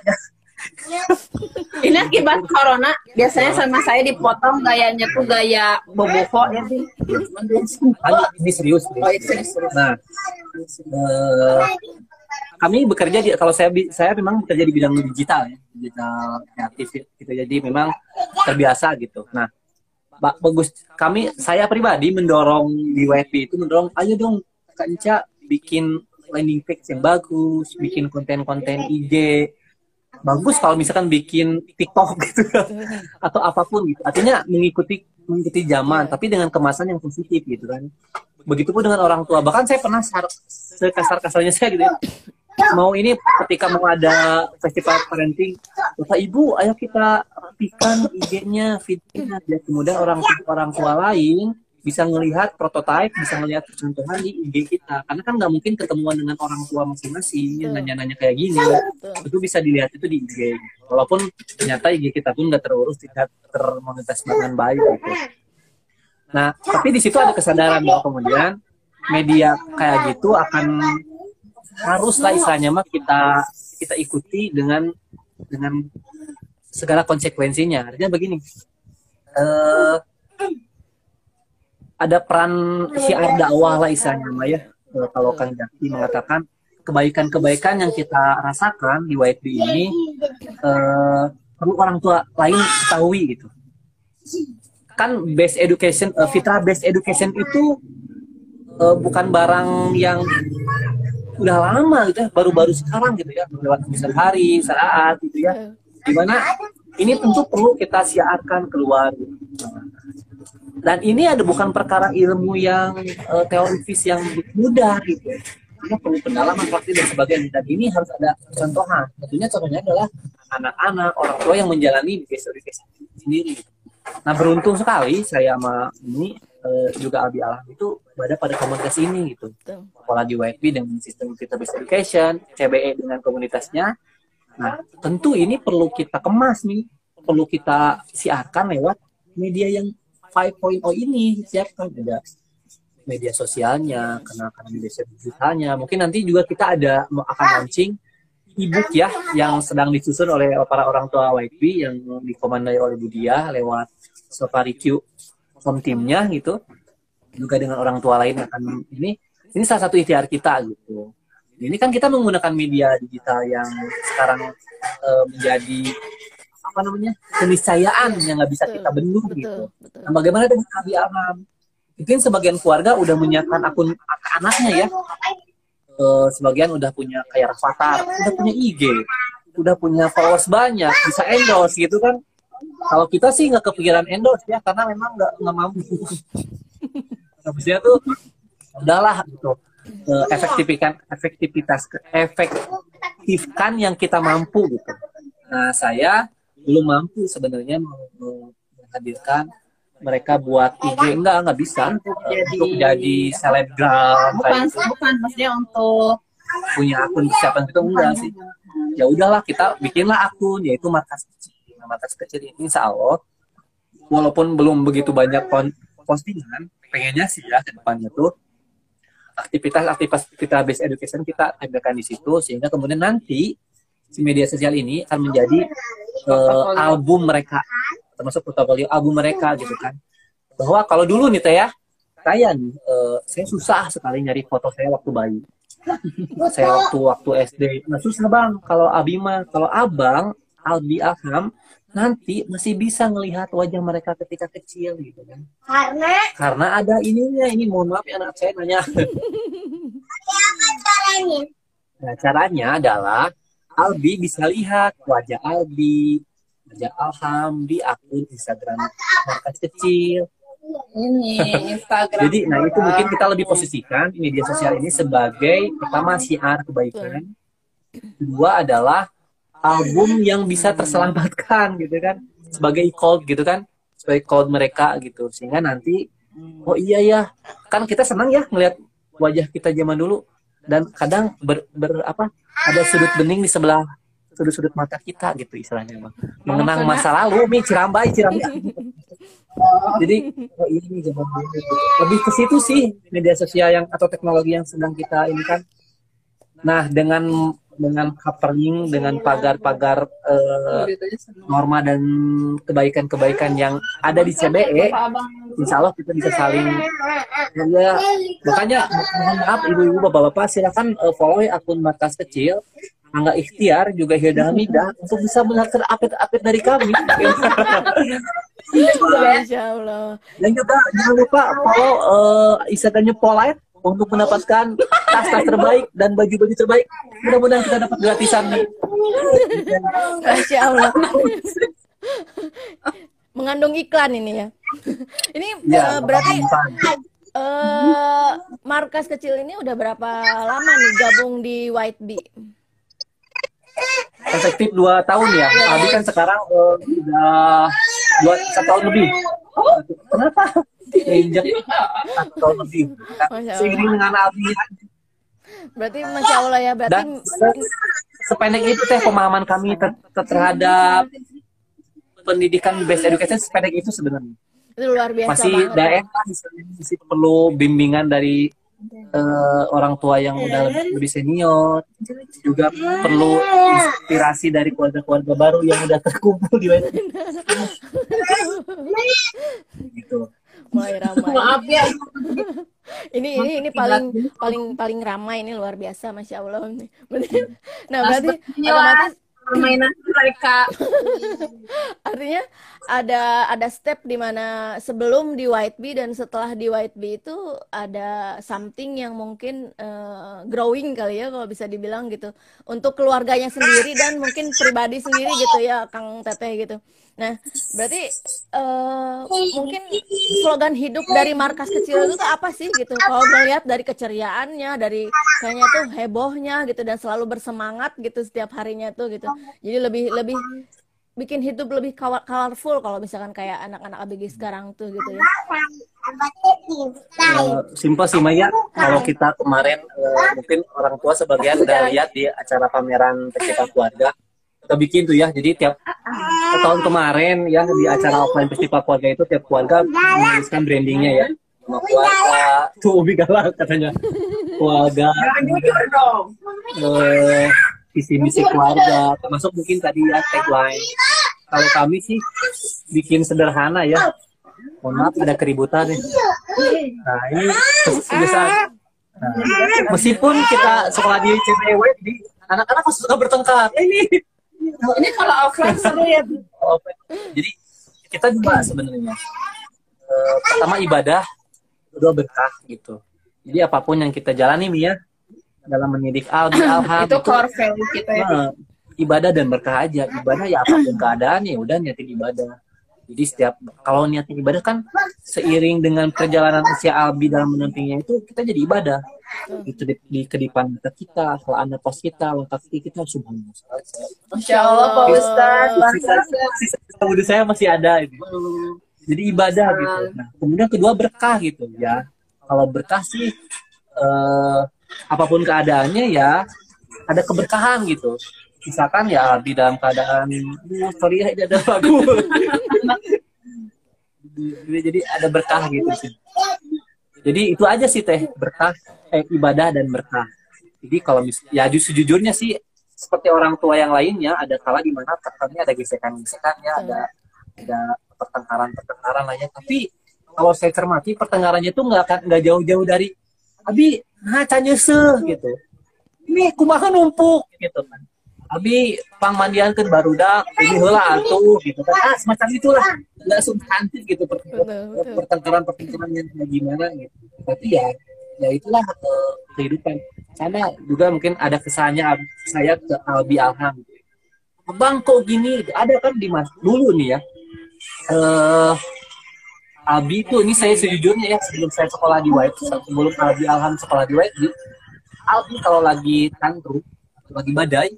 ini akibat corona biasanya sama saya dipotong gayanya tuh gaya boboho ya sih Ah, ini serius. Oh, ini serius, serius. Nah, eh, kami bekerja di kalau saya saya memang bekerja di bidang digital ya, digital kreatif gitu. Jadi memang terbiasa gitu. Nah, Ba- bagus kami saya pribadi mendorong di YP itu mendorong ayo dong Kak Enca bikin landing page yang bagus bikin konten-konten IG bagus kalau misalkan bikin TikTok gitu atau apa pun gitu. Artinya mengikuti mengikuti zaman tapi dengan kemasan yang positif gitu kan. Begitupun dengan orang tua. Bahkan saya pernah sar- sekasar-kasarnya saya gitu ya. Mau ini ketika mau ada festival parenting bapak ibu ayo kita rapikan IG-nya feed-nya. Biar kemudian orang orang tua lain bisa ngelihat prototipe bisa ngelihat contohan di IG kita. Karena kan nggak mungkin ketemuan dengan orang tua masing-masing nanya-nanya kayak gini. Betul. itu bisa dilihat itu di IG walaupun ternyata IG kita pun nggak terurus tidak termonetisasi dengan baik gitu. Nah tapi di situ ada kesadaran bahwa kemudian media kayak gitu akan haruslah istilahnya mah kita kita ikuti dengan dengan segala konsekuensinya. Artinya begini eh ada peran syiar dakwah lah istilahnya mah ya. Eh, kalau Kang Jaki mengatakan kebaikan-kebaikan yang kita rasakan di YB ini eh, perlu orang tua lain ketahui gitu. Kan base education eh, fitrah based education itu eh, bukan barang yang udah lama gitu ya. Baru-baru sekarang gitu ya. Lewat misal hari saat gitu ya. Di mana ini tentu perlu kita siarkan keluar gitu. Dan ini ada bukan perkara ilmu yang eh, teoritis yang mudah gitu. Ini perlu pendalaman praktik dan sebagainya. Dan ini harus ada contohan. Tentunya contohnya adalah anak-anak orang tua yang menjalani education sendiri. Nah beruntung sekali saya sama ini eh, juga Abi Alam itu berada pada komunitas ini gitu. Sekolah di YP dengan sistem kita based education, CBE dengan komunitasnya. Nah, tentu ini perlu kita kemas nih, perlu kita siarkan lewat media yang 5.0 ini siapkan ada media sosialnya, kenalkan media digitalnya. Mungkin nanti juga kita ada akan launching ebook ya yang sedang disusun oleh para orang tua YP yang dikomandai oleh Budia lewat Safari Q home timnya gitu. Juga dengan orang tua lain akan ini. Ini salah satu ikhtiar kita gitu. Ini kan kita menggunakan media digital yang sekarang eh, menjadi apa namanya keniscayaan yang nggak bisa kita bendung betul, gitu betul. Nah, bagaimana dengan Abi Alam? Mungkin sebagian keluarga udah menyiapkan akun anaknya ya. Eh, sebagian udah punya kayak Rafathar, udah punya IG, udah punya followers banyak, bisa endorse gitu kan. Kalau kita sih nggak kepikiran endorse ya, karena memang nggak nggak mampu. Habisnya tuh udahlah gitu. Eh, efektifikan efektivitas efektifkan yang kita mampu gitu. Nah saya belum mampu sebenarnya meng- meng- menghadirkan mereka buat IG enggak enggak bisa. Untuk Eh, jadi- untuk jadi selebgram bukan gitu. bukan maksudnya untuk punya akun persiapan gitu enggak sih. ya udahlah kita bikinlah akun yaitu markas kecil. Nah, markas kecil ini insya Allah walaupun belum begitu banyak postingan pengennya sih ya ke depannya tuh aktivitas-aktivitas kita base education kita tampilkan di situ sehingga kemudian nanti si media sosial ini akan menjadi Portofolio. album mereka. Termasuk portofolio album mereka gitu kan. Bahwa kalau dulu nih teh ya saya nih eh, saya susah sekali nyari foto saya waktu bayi. Saya waktu waktu SD nah susah bang. Kalau Abima kalau abang Albi Aham nanti masih bisa ngelihat wajah mereka ketika kecil gitu kan. Karena? Karena ada ininya. Ini mohon maaf ya anak saya nanya. Caranya? Nah caranya adalah Albi bisa lihat wajah Albi wajah Alham di akun Instagram markas kecil. Ini Instagram. Jadi, nah itu mungkin kita lebih posisikan media sosial ini sebagai pertama siar kebaikan, kedua adalah album yang bisa terselamatkan gitu kan, sebagai code gitu kan, sebagai code mereka gitu, sehingga nanti oh iya ya, kan kita senang ya ngelihat wajah kita zaman dulu dan kadang ber, ber- apa ada sudut bening di sebelah sudut-sudut mata kita gitu istilahnya Bang. mengenang masa lalu nih cirambai cirambai jadi oh ini zaman gitu. lebih ke situ sih media sosial yang atau teknologi yang sedang kita ini kan nah dengan dengan covering dengan pagar-pagar eh, norma dan kebaikan-kebaikan yang ada di CBE insya Allah kita bisa saling ya. Makanya mo- mohon maaf ibu-ibu bapak-bapak silakan eh, follow akun markas kecil Angga Ikhtiar juga Hilda Hamidah untuk bisa melihat update-update dari kami. Masya Allah. Dan juga jangan lupa follow uh, Instagramnya Polite untuk mendapatkan tas-tas terbaik dan baju-baju terbaik. Mudah-mudahan kita dapat gratisan nih. Masya Allah. Mengandung iklan ini ya. ini Ya, eh, berarti eh markas kecil ini udah berapa lama nih gabung di White Bee? efektif dua tahun ya. Abi kan sekarang uh, udah dua tahun lebih. Kenapa? Allah. Seiring dengan Abi Berarti Masya Allah ya, berarti dan se- sependek itu teh pemahaman kami ter- ter- terhadap pendidikan best education sependek itu sebenarnya. itu luar biasa Masih banget. daerah masih perlu bimbingan dari eh, orang tua yang udah lebih, lebih senior juga perlu inspirasi dari keluarga-keluarga baru yang udah terkumpul di WNI. gitu. Mulai ramai. Maaf ya. ini ini ini paling paling paling ramai ini luar biasa Masya Allah. Berarti- Nah berarti otomatis Permainan mereka. artinya ada ada step di mana sebelum di White Bee dan setelah di White Bee itu ada something yang mungkin eh, growing kali ya kalau bisa dibilang gitu untuk keluarganya sendiri dan mungkin pribadi sendiri gitu ya Kang Teteh gitu. Nah berarti eh, mungkin slogan hidup dari markas kecil itu tuh apa sih gitu? Kalau melihat dari keceriaannya, dari kayaknya tuh hebohnya gitu dan selalu bersemangat gitu setiap harinya tuh gitu. Jadi lebih lebih bikin hidup lebih colorful kalau misalkan kayak anak-anak ABG sekarang tuh gitu ya. Eh, simpel sih Maya kalau kita kemarin eh, mungkin orang tua sebagian udah lihat di acara pameran festival keluarga kita bikin tuh ya. Jadi tiap tahun kemarin ya di acara offline festival keluarga itu tiap keluarga menuliskan brandingnya ya. Sama keluarga tuh Ubi galak katanya. Keluarga eh, visi misi keluarga. Termasuk mungkin tadi ya tagline. Kalau kami sih bikin sederhana ya. Mohon maaf ada keributan nih. Nah ini kebiasaan. Nah, meskipun kita sekolah di CBW di anak-anak suka bertengkar. Ini Ini kalau offline seru ya. jadi kita juga sebenarnya eh, pertama ibadah kedua berkah gitu jadi apa pun yang kita jalani Mia dalam mendidik Albi Alham Itu core value kita ya. Nah, ibadah dan berkah aja ibadah ya apa pun keadaan ya udah niatin ibadah jadi setiap kalau niatin ibadah kan seiring dengan perjalanan usia Albi dalam menuntungnya itu kita jadi ibadah. Itu di, di kedipan mata kita kalau anda pos kita langkah kaki kita subhanallah Masya Allah Pak Ustadz. sisa, saya masih ada ini. jadi ibadah gitu. Nah, kemudian kedua berkah gitu ya. Kalau berkah sih eh, apa pun keadaannya ya ada keberkahan gitu. Misalkan ya di dalam keadaan "Aduh, sorry ya ada lagu jadi ada berkah gitu sih. Jadi itu aja sih teh. Berkah eh, ibadah dan berkah. Jadi kalau mis ya justru jujurnya sih seperti orang tua yang lainnya ada kala di mana terkadang ada gesekan-gesekan ya ada ada pertengkaran-pertengkaran lainnya tapi kalau saya cermati pertengkarannya itu nggak nggak jauh-jauh dari abi nah canyese gitu. Ini kumaha numpuk gitu kan abi pangmandian kan barudak ini heula atuh gitu kan. Ah semacam itulah. Nggak substantif gitu per- Betul, betul. pertengkaran-pertengkaran yang kayak gimana gitu. Tapi ya ya itulah eh, kehidupan. Sama juga mungkin ada kesannya saya ke Albi Alham. Bang kok gini? Ada kan di mas dulu nih ya. Eh Albi itu ini saya sejujurnya ya sebelum saya sekolah di White sebelum Albi Alham sekolah di White Albi kalau lagi tantrum atau lagi badai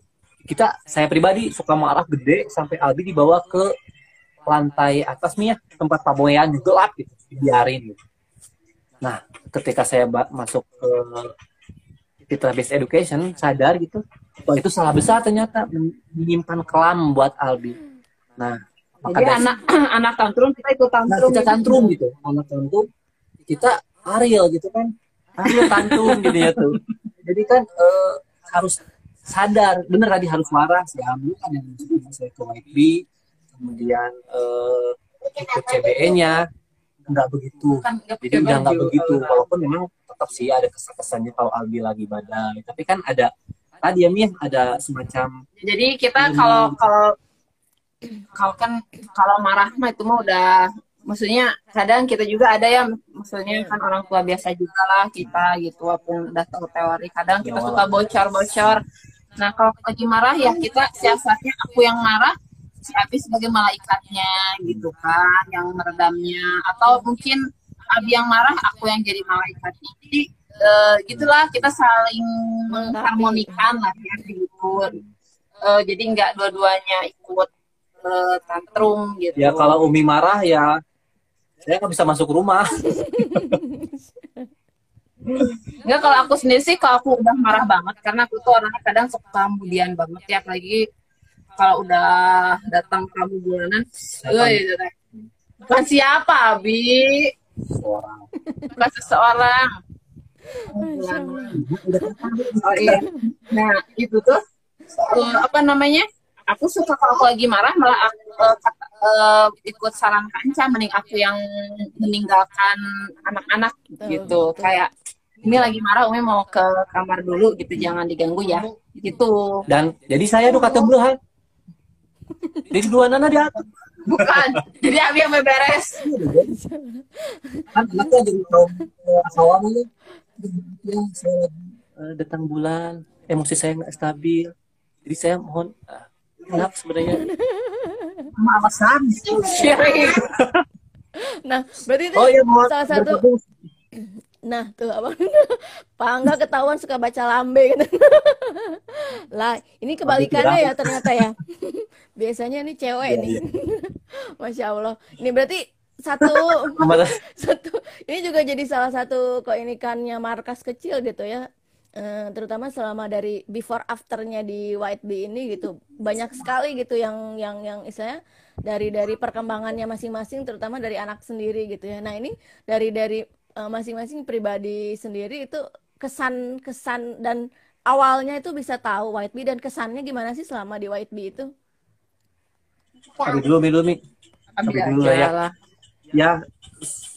kita saya pribadi suka marah gede sampai Albi dibawa ke lantai atas nih ya tempat pamoyan gelap gitu dibiarin gitu. Nah ketika saya masuk ke Fitra Based Education sadar gitu bahwa itu salah besar ternyata men- menyimpan kelam buat Albi. Nah maka Jadi anak anak tantrum kita ikut Nah, tantrum. kita tantrum gitu. Anak tantrum, kita Ariel gitu kan. Ariel tantrum gitu ya tuh. Jadi kan eh, harus sadar, bener tadi harus waras ya. Dulu kan yang saya ke YB, kemudian eh, ikut CBE-nya, nggak begitu. Kan Jadi udah nggak begitu. Walaupun memang tetap sih ada kesan-kesannya kalau Albi lagi badai. Tapi kan ada tadi ya Mi ada semacam Jadi kita kalau kalau kalau kan kalau marah mah itu mah udah maksudnya kadang kita juga ada ya maksudnya kan orang tua biasa juga lah kita gitu walaupun udah tahu teori kadang kita Ya, suka bocor-bocor nah kalau lagi marah ya kita siasatnya aku yang marah si Abi sebagai malaikatnya gitu kan yang meredamnya. Atau mungkin Abi yang marah aku yang jadi malaikatnya jadi eh, gitulah kita saling mengharmonikan lah ya gitu Eh, jadi nggak dua-duanya ikut eh, tantrum gitu. Ya kalau Umi marah ya saya nggak bisa masuk rumah. Enggak kalau aku sendiri sih kalau aku udah marah banget karena aku tuh orangnya kadang suka kemudian banget ya apalagi kalau udah datang tamu bulanan, woi, bukan siapa, Abi, Seorang. bukan seseorang. Oh iya. Nah itu tuh eh, apa namanya? Aku suka kalau aku lagi marah malah aku eh, kata- eh, ikut saran kanca mending aku yang meninggalkan anak-anak gitu. Kayak ini lagi marah Umi mau ke kamar dulu gitu jangan diganggu ya gitu Dan jadi saya tuh kata belahan. Jadi dua nana di atas. bukan jadi Abi yang beberes Kan anaknya jadi kaum kawan ya. Saya lagi eh, datang bulan, emosi saya nggak stabil. Jadi saya mohon ah, kenapa sebenarnya sama alasan. Nah, berarti itu Oh ya mohon salah satu. Nah, tuh apa? Pak Angga ketahuan suka baca lambe gitu. lah, ini kebalikannya ya ternyata ya. Biasanya ini cewek Iya, nih. iya. Masya Allah. Ini berarti satu satu ini juga jadi salah satu keunikannya markas kecil gitu ya. Eh, terutama selama dari before afternya di White Bee ini gitu banyak sekali gitu yang yang yang istilahnya dari dari perkembangannya masing-masing terutama dari anak sendiri gitu ya. Nah ini dari dari eh, masing-masing pribadi sendiri itu kesan kesan dan awalnya itu bisa tahu White Bee dan kesannya gimana sih selama di White Bee itu? Abi dulu, Mi dulu, Mi. Abi Abi dulu ya. lah. Ya,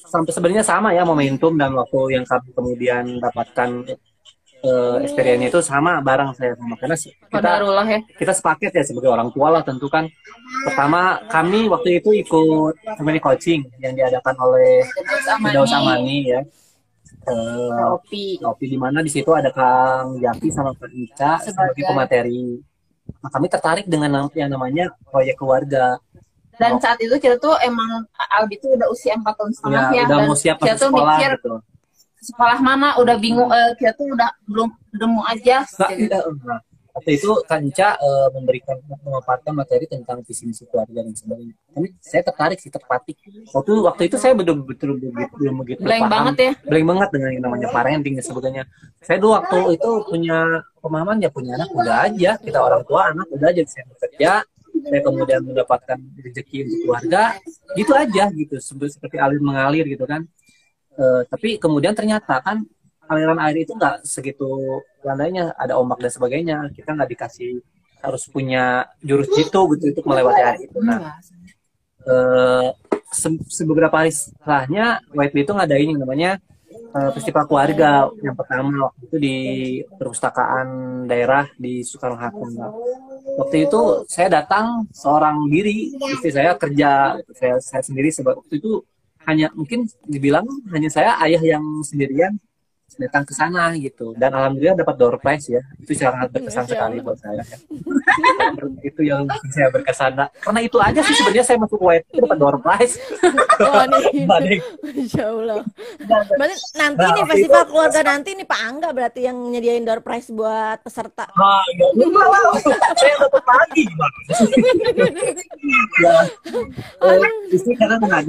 sampai sebenarnya sama ya momentum dan waktu yang kami kemudian dapatkan eh experience itu sama bareng saya sama karena kita ya kita sepaket ya sebagai orang tua lah tentu kan pertama kami waktu itu ikut family coaching yang diadakan oleh Firdaus Amani ya eh Opi Kopi di mana di situ ada Kang Jaki sama Kang Ica sebagai pemateri. Nah, kami tertarik dengan yang namanya proyek keluarga. dan saat itu kita tuh emang Albi tuh udah usia empat tahun setengah Ya, ya, udah dan mau siap kita tuh sekolah mikir gitu. Sekolah mana udah bingung eh, kita tuh udah belum nemu aja Nah, gitu. iya, waktu itu Kanca eh, memberikan memaparkan materi tentang visi misi keluarga dan sebagainya. Kami saya tertarik sih terpatik. Waktu waktu itu saya betul betul belum begitu blank paham. banget ya blank banget dengan yang namanya parenting dan sebagainya. Saya dulu waktu itu punya pemahaman ya punya anak udah aja kita orang tua anak udah aja saya bekerja saya kemudian mendapatkan rezeki untuk keluarga gitu aja gitu seperti alir mengalir gitu kan Eh, tapi kemudian ternyata kan aliran air itu nggak segitu landainya ada ombak dan sebagainya kita nggak dikasih harus punya jurus jitu gitu untuk melewati air itu nah eh, se- se- beberapa hari setelahnya White itu ngadain yang namanya eh, festival keluarga yang pertama waktu itu di perpustakaan daerah di Soekarno Hatta. Waktu itu saya datang seorang diri, istri saya kerja, saya, saya sendiri sebab waktu itu hanya mungkin dibilang hanya saya ayah yang sendirian datang ke sana gitu dan alhamdulillah dapat door prize ya itu sangat berkesan Masya sekali Allah. buat saya itu yang saya berkesan Nah, karena itu aja sih sebenarnya saya masuk white itu dapat door prize Wah, nih. Dibanding Masya Allah. Berarti nanti Nah, nih festival keluarga nanti nih Pak Angga berarti yang nyediain door prize buat peserta. Ah, ya. Saya dapat lagi, Bang. ya. Istri karena Allah.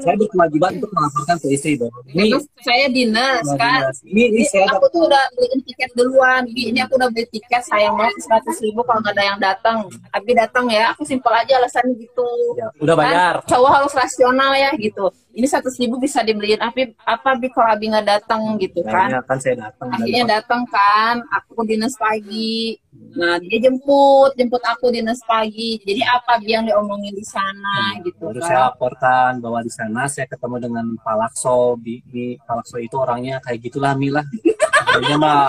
saya berkewajiban untuk melaporkan ke istri dong. Ini, Terus saya dinas kan ini, ini saya aku dapat tuh udah beliin tiket duluan. Bi, ini aku udah beli tiket sayang banget seratus ribu kalau nggak ada yang datang. Abi datang ya aku simpel aja alasannya gitu. Ya, udah bayar. kan cowok harus rasional ya gitu ini seratus ribu bisa dibeliin Abi apa Bi kalau Abi nggak datang gitu kan Akhirnya kan saya datang. akhirnya datang kan aku dinas pagi nah dia jemput jemput aku dinas pagi jadi apa Bi yang diomongin di sana gitu Baru kan saya laporkan bahwa di sana saya ketemu dengan Pak Lakso. Di, di Pak Lakso itu orangnya kayak gitulah Mila. Jadinya mah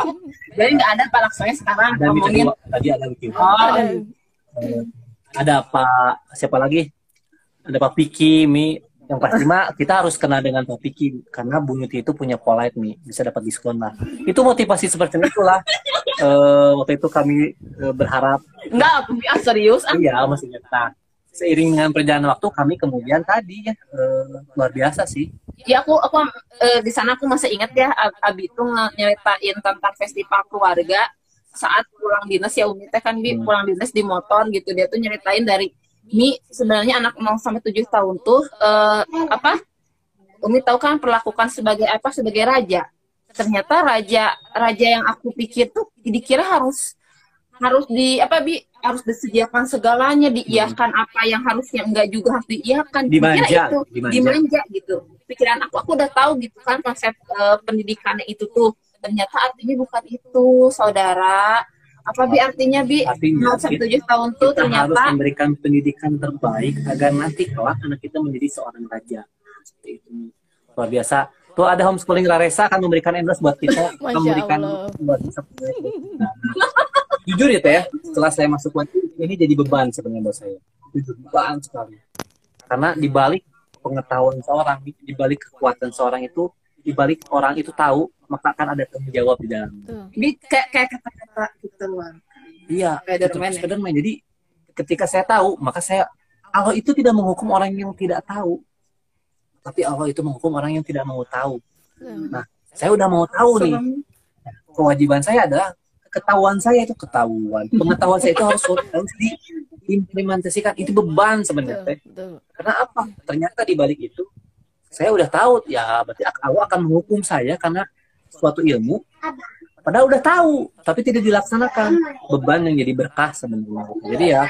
Jadi nggak ada Pak Laksonya sekarang ada ngomongin. tadi ada kedua. Oh, Ada. Eh, ada Pak siapa lagi? Ada Pak Piki, Mi. Yang pasti mah kita harus kenal dengan Piki karena Bu Nyuti itu punya polite Mi, bisa dapat diskon lah. Itu motivasi seperti itulah. Eh, waktu itu kami eh, berharap enggak, ah, serius. Ah. iya maksudnya nah, seiring dengan perjalanan waktu kami kemudian tadi ya eh, luar biasa sih. Ya aku aku eh, di sana aku masih ingat ya Ab- Abi itu nyeritain tentang festival keluarga saat pulang dinas ya Umi teh kan Bi Hmm. pulang dinas di motor gitu dia tuh nyeritain dari Mi sebenarnya anak 0 sampai 7 tahun tuh eh, apa? Umi tahu kan perlakukan sebagai apa? Sebagai raja. Ternyata raja raja yang aku pikir tuh dikira harus harus di apa bi? Harus disediakan segalanya diiakan apa yang harusnya enggak juga harus diiakan. Dimanja, itu dimanja. dimanja gitu. Pikiran aku aku udah tahu gitu kan konsep eh, pendidikannya itu tuh. Ternyata artinya bukan itu saudara apa bi artinya bi Artinya, 0 sampai 7 tahun tuh kita harus ternyata memberikan pendidikan terbaik agar nanti kelak anak kita menjadi seorang raja. Seperti itu. Luar biasa. Tuh ada homeschooling Raresa akan memberikan endorse buat kita, Masya memberikan buat kita. Nah, jujur ya teh, ya, setelah saya masuk buat ini jadi beban sebenarnya buat saya. Jujur beban sekali. Karena di balik pengetahuan seorang, di balik kekuatan seorang itu, di balik orang itu tahu, maka akan ada tanggung jawab di dalam. Bi kayak kayak kata-kata gitu loh Iya, Spiderman ya? Spiderman. Jadi ketika saya tahu, maka saya Allah itu tidak menghukum orang yang tidak tahu, tapi Allah itu menghukum orang yang tidak mau tahu. Tuh. Saya udah mau tahu nih, Serem. kewajiban saya adalah ketahuan saya itu ketahuan, pengetahuan saya itu harus harus diimplementasikan. Itu beban sebenarnya. Karena apa? Ternyata di balik itu saya udah tahu, ya berarti Allah akan menghukum saya karena suatu ilmu. Padahal udah tahu tapi tidak dilaksanakan. Beban yang jadi berkah sebenarnya. Jadi ya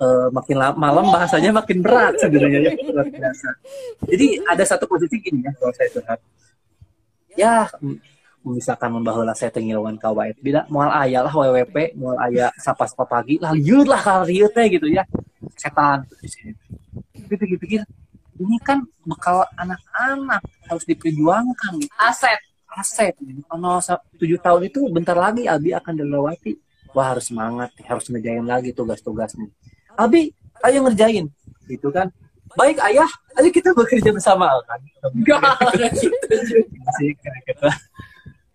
eh, makin la- malam bahasanya makin berat sebenarnya ya. Jadi ada satu posisi gini ya kalau saya curhat. Ya misalkan membahulah saya tengilwan kawait bila mual ayah lah WWP mual ayah sapa sapa pagi lah liut lah kalau liut teh gitu ya. Setan. Di sini pikir-pikir ini kan bekal anak-anak harus diperjuangkan. Gitu aset. Aset. Kalau tujuh tahun itu bentar lagi Abi akan dilewati. Wah harus semangat harus ngerjain lagi tugas-tugasnya. Abi ayo ngerjain. Gitu kan. Baik ayah ayo kita bekerja bersama. Kan? Kayak gitu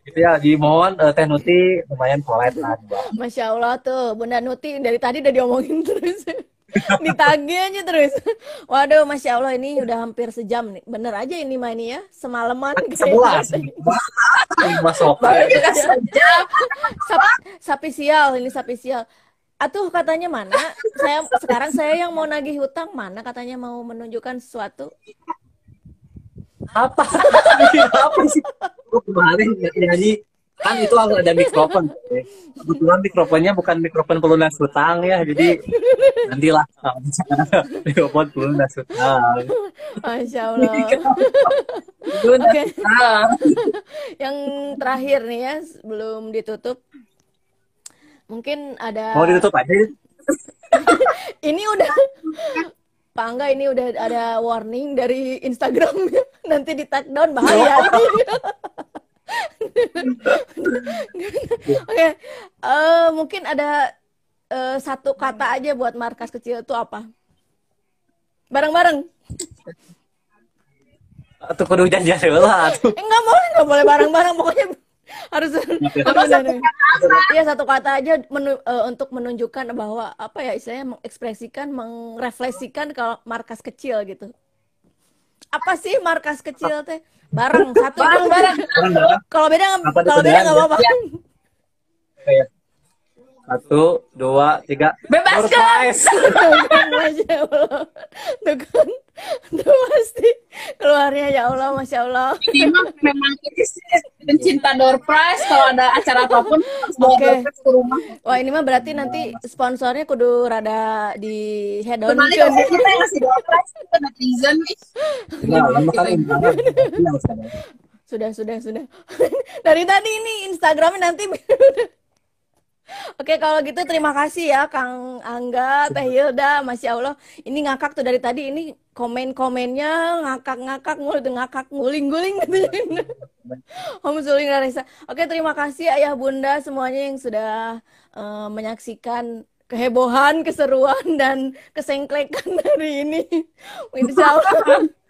gitu ya dimohon eh, teh nuti lumayan polite lah. Masya Allah tuh Bunda Nuti dari tadi udah diomongin terus ditagih aja terus. Waduh Masya Allah ini udah hampir sejam nih. Bener aja ini ini ya semalaman sebelas. masuk Sap- sapi sial ini sapi sial. Atuh katanya mana? Saya sekarang saya yang mau nagih hutang mana katanya mau menunjukkan sesuatu? Apa? Apa sih? Gua kemarin nyanyi kan itu harus ada mikrofon. Kebetulan mikrofonnya bukan mikrofon pelunas hutang ya jadi nantilah mikrofon pelunas hutang Masya Allah. Ah. yang terakhir nih ya sebelum ditutup. Mungkin ada mau ditutup aja ini? Udah Pak Angga ini udah ada warning dari Instagram nanti di take down bahaya Oke, eh, mungkin ada eh, satu kata aja buat markas kecil itu apa? Bareng-bareng. atau kudu janjian lah tuh Eh, boleh, nggak boleh bareng-bareng. Pokoknya harus satu Iya satu kata aja menu- eh, untuk menunjukkan bahwa apa ya istilahnya mengekspresikan, mengrefleksikan kalau markas kecil gitu. Apa sih markas kecil teh? Bareng satu Bareng-bareng. Kalau beda kalau beda nggak apa-apa. kayak satu dua tiga Bebaskan. Tuh kan, tuh pasti keluarnya ya Allah, Masya Allah. Ini mah memang ini sih pencinta door prize kalau ada acara apa pun bawa door prize ke rumah. Wah ini mah berarti nanti sponsornya kudu rada di head on Kembali kan. kita yang ngasih door prize itu netizen nih. nah Ini harus ada. Sudah, sudah, sudah. Dari tadi ini Instagramnya nanti. Oke, kalau gitu terima kasih ya Kang Angga, Teh Hilda, Masya Allah. Ini ngakak tuh dari tadi ini komen-komennya ngakak-ngakak mulu ngakak nguling-nguling gitu. Homeschooling Larissa. Oke, terima kasih ayah bunda semuanya yang sudah uh, menyaksikan kehebohan, keseruan dan kesengklekan hari ini. Insya Allah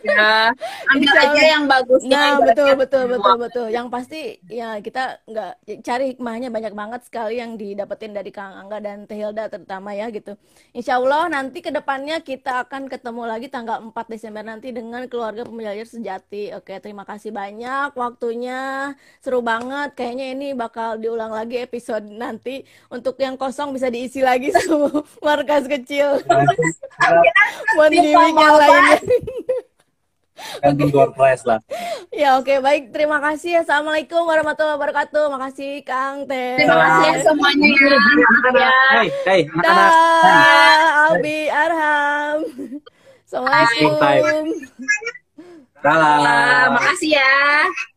ya ambil aja yang bagus nah betul betul betul betul. Yang pasti ya kita nggak cari hikmahnya banyak banget sekali yang didapetin dari Kang Angga dan Teh Hilda terutama ya gitu. Insya Allah nanti ke depannya kita akan ketemu lagi tanggal 4 Desember nanti dengan keluarga pembelajar sejati. Oke terima kasih banyak waktunya. Seru banget. Kayaknya ini bakal diulang lagi episode nanti. Untuk yang kosong bisa diisi lagi sama markas kecil. Buat yang lainnya kan okay. door prize lah. Ya oke okay, baik terima kasih assalamualaikum warahmatullahi wabarakatuh makasih Kang Teh. Terima kasih ya semuanya ya. Hey hey Dah Abi Arham. Assalamualaikum. Salam. Makasih ya.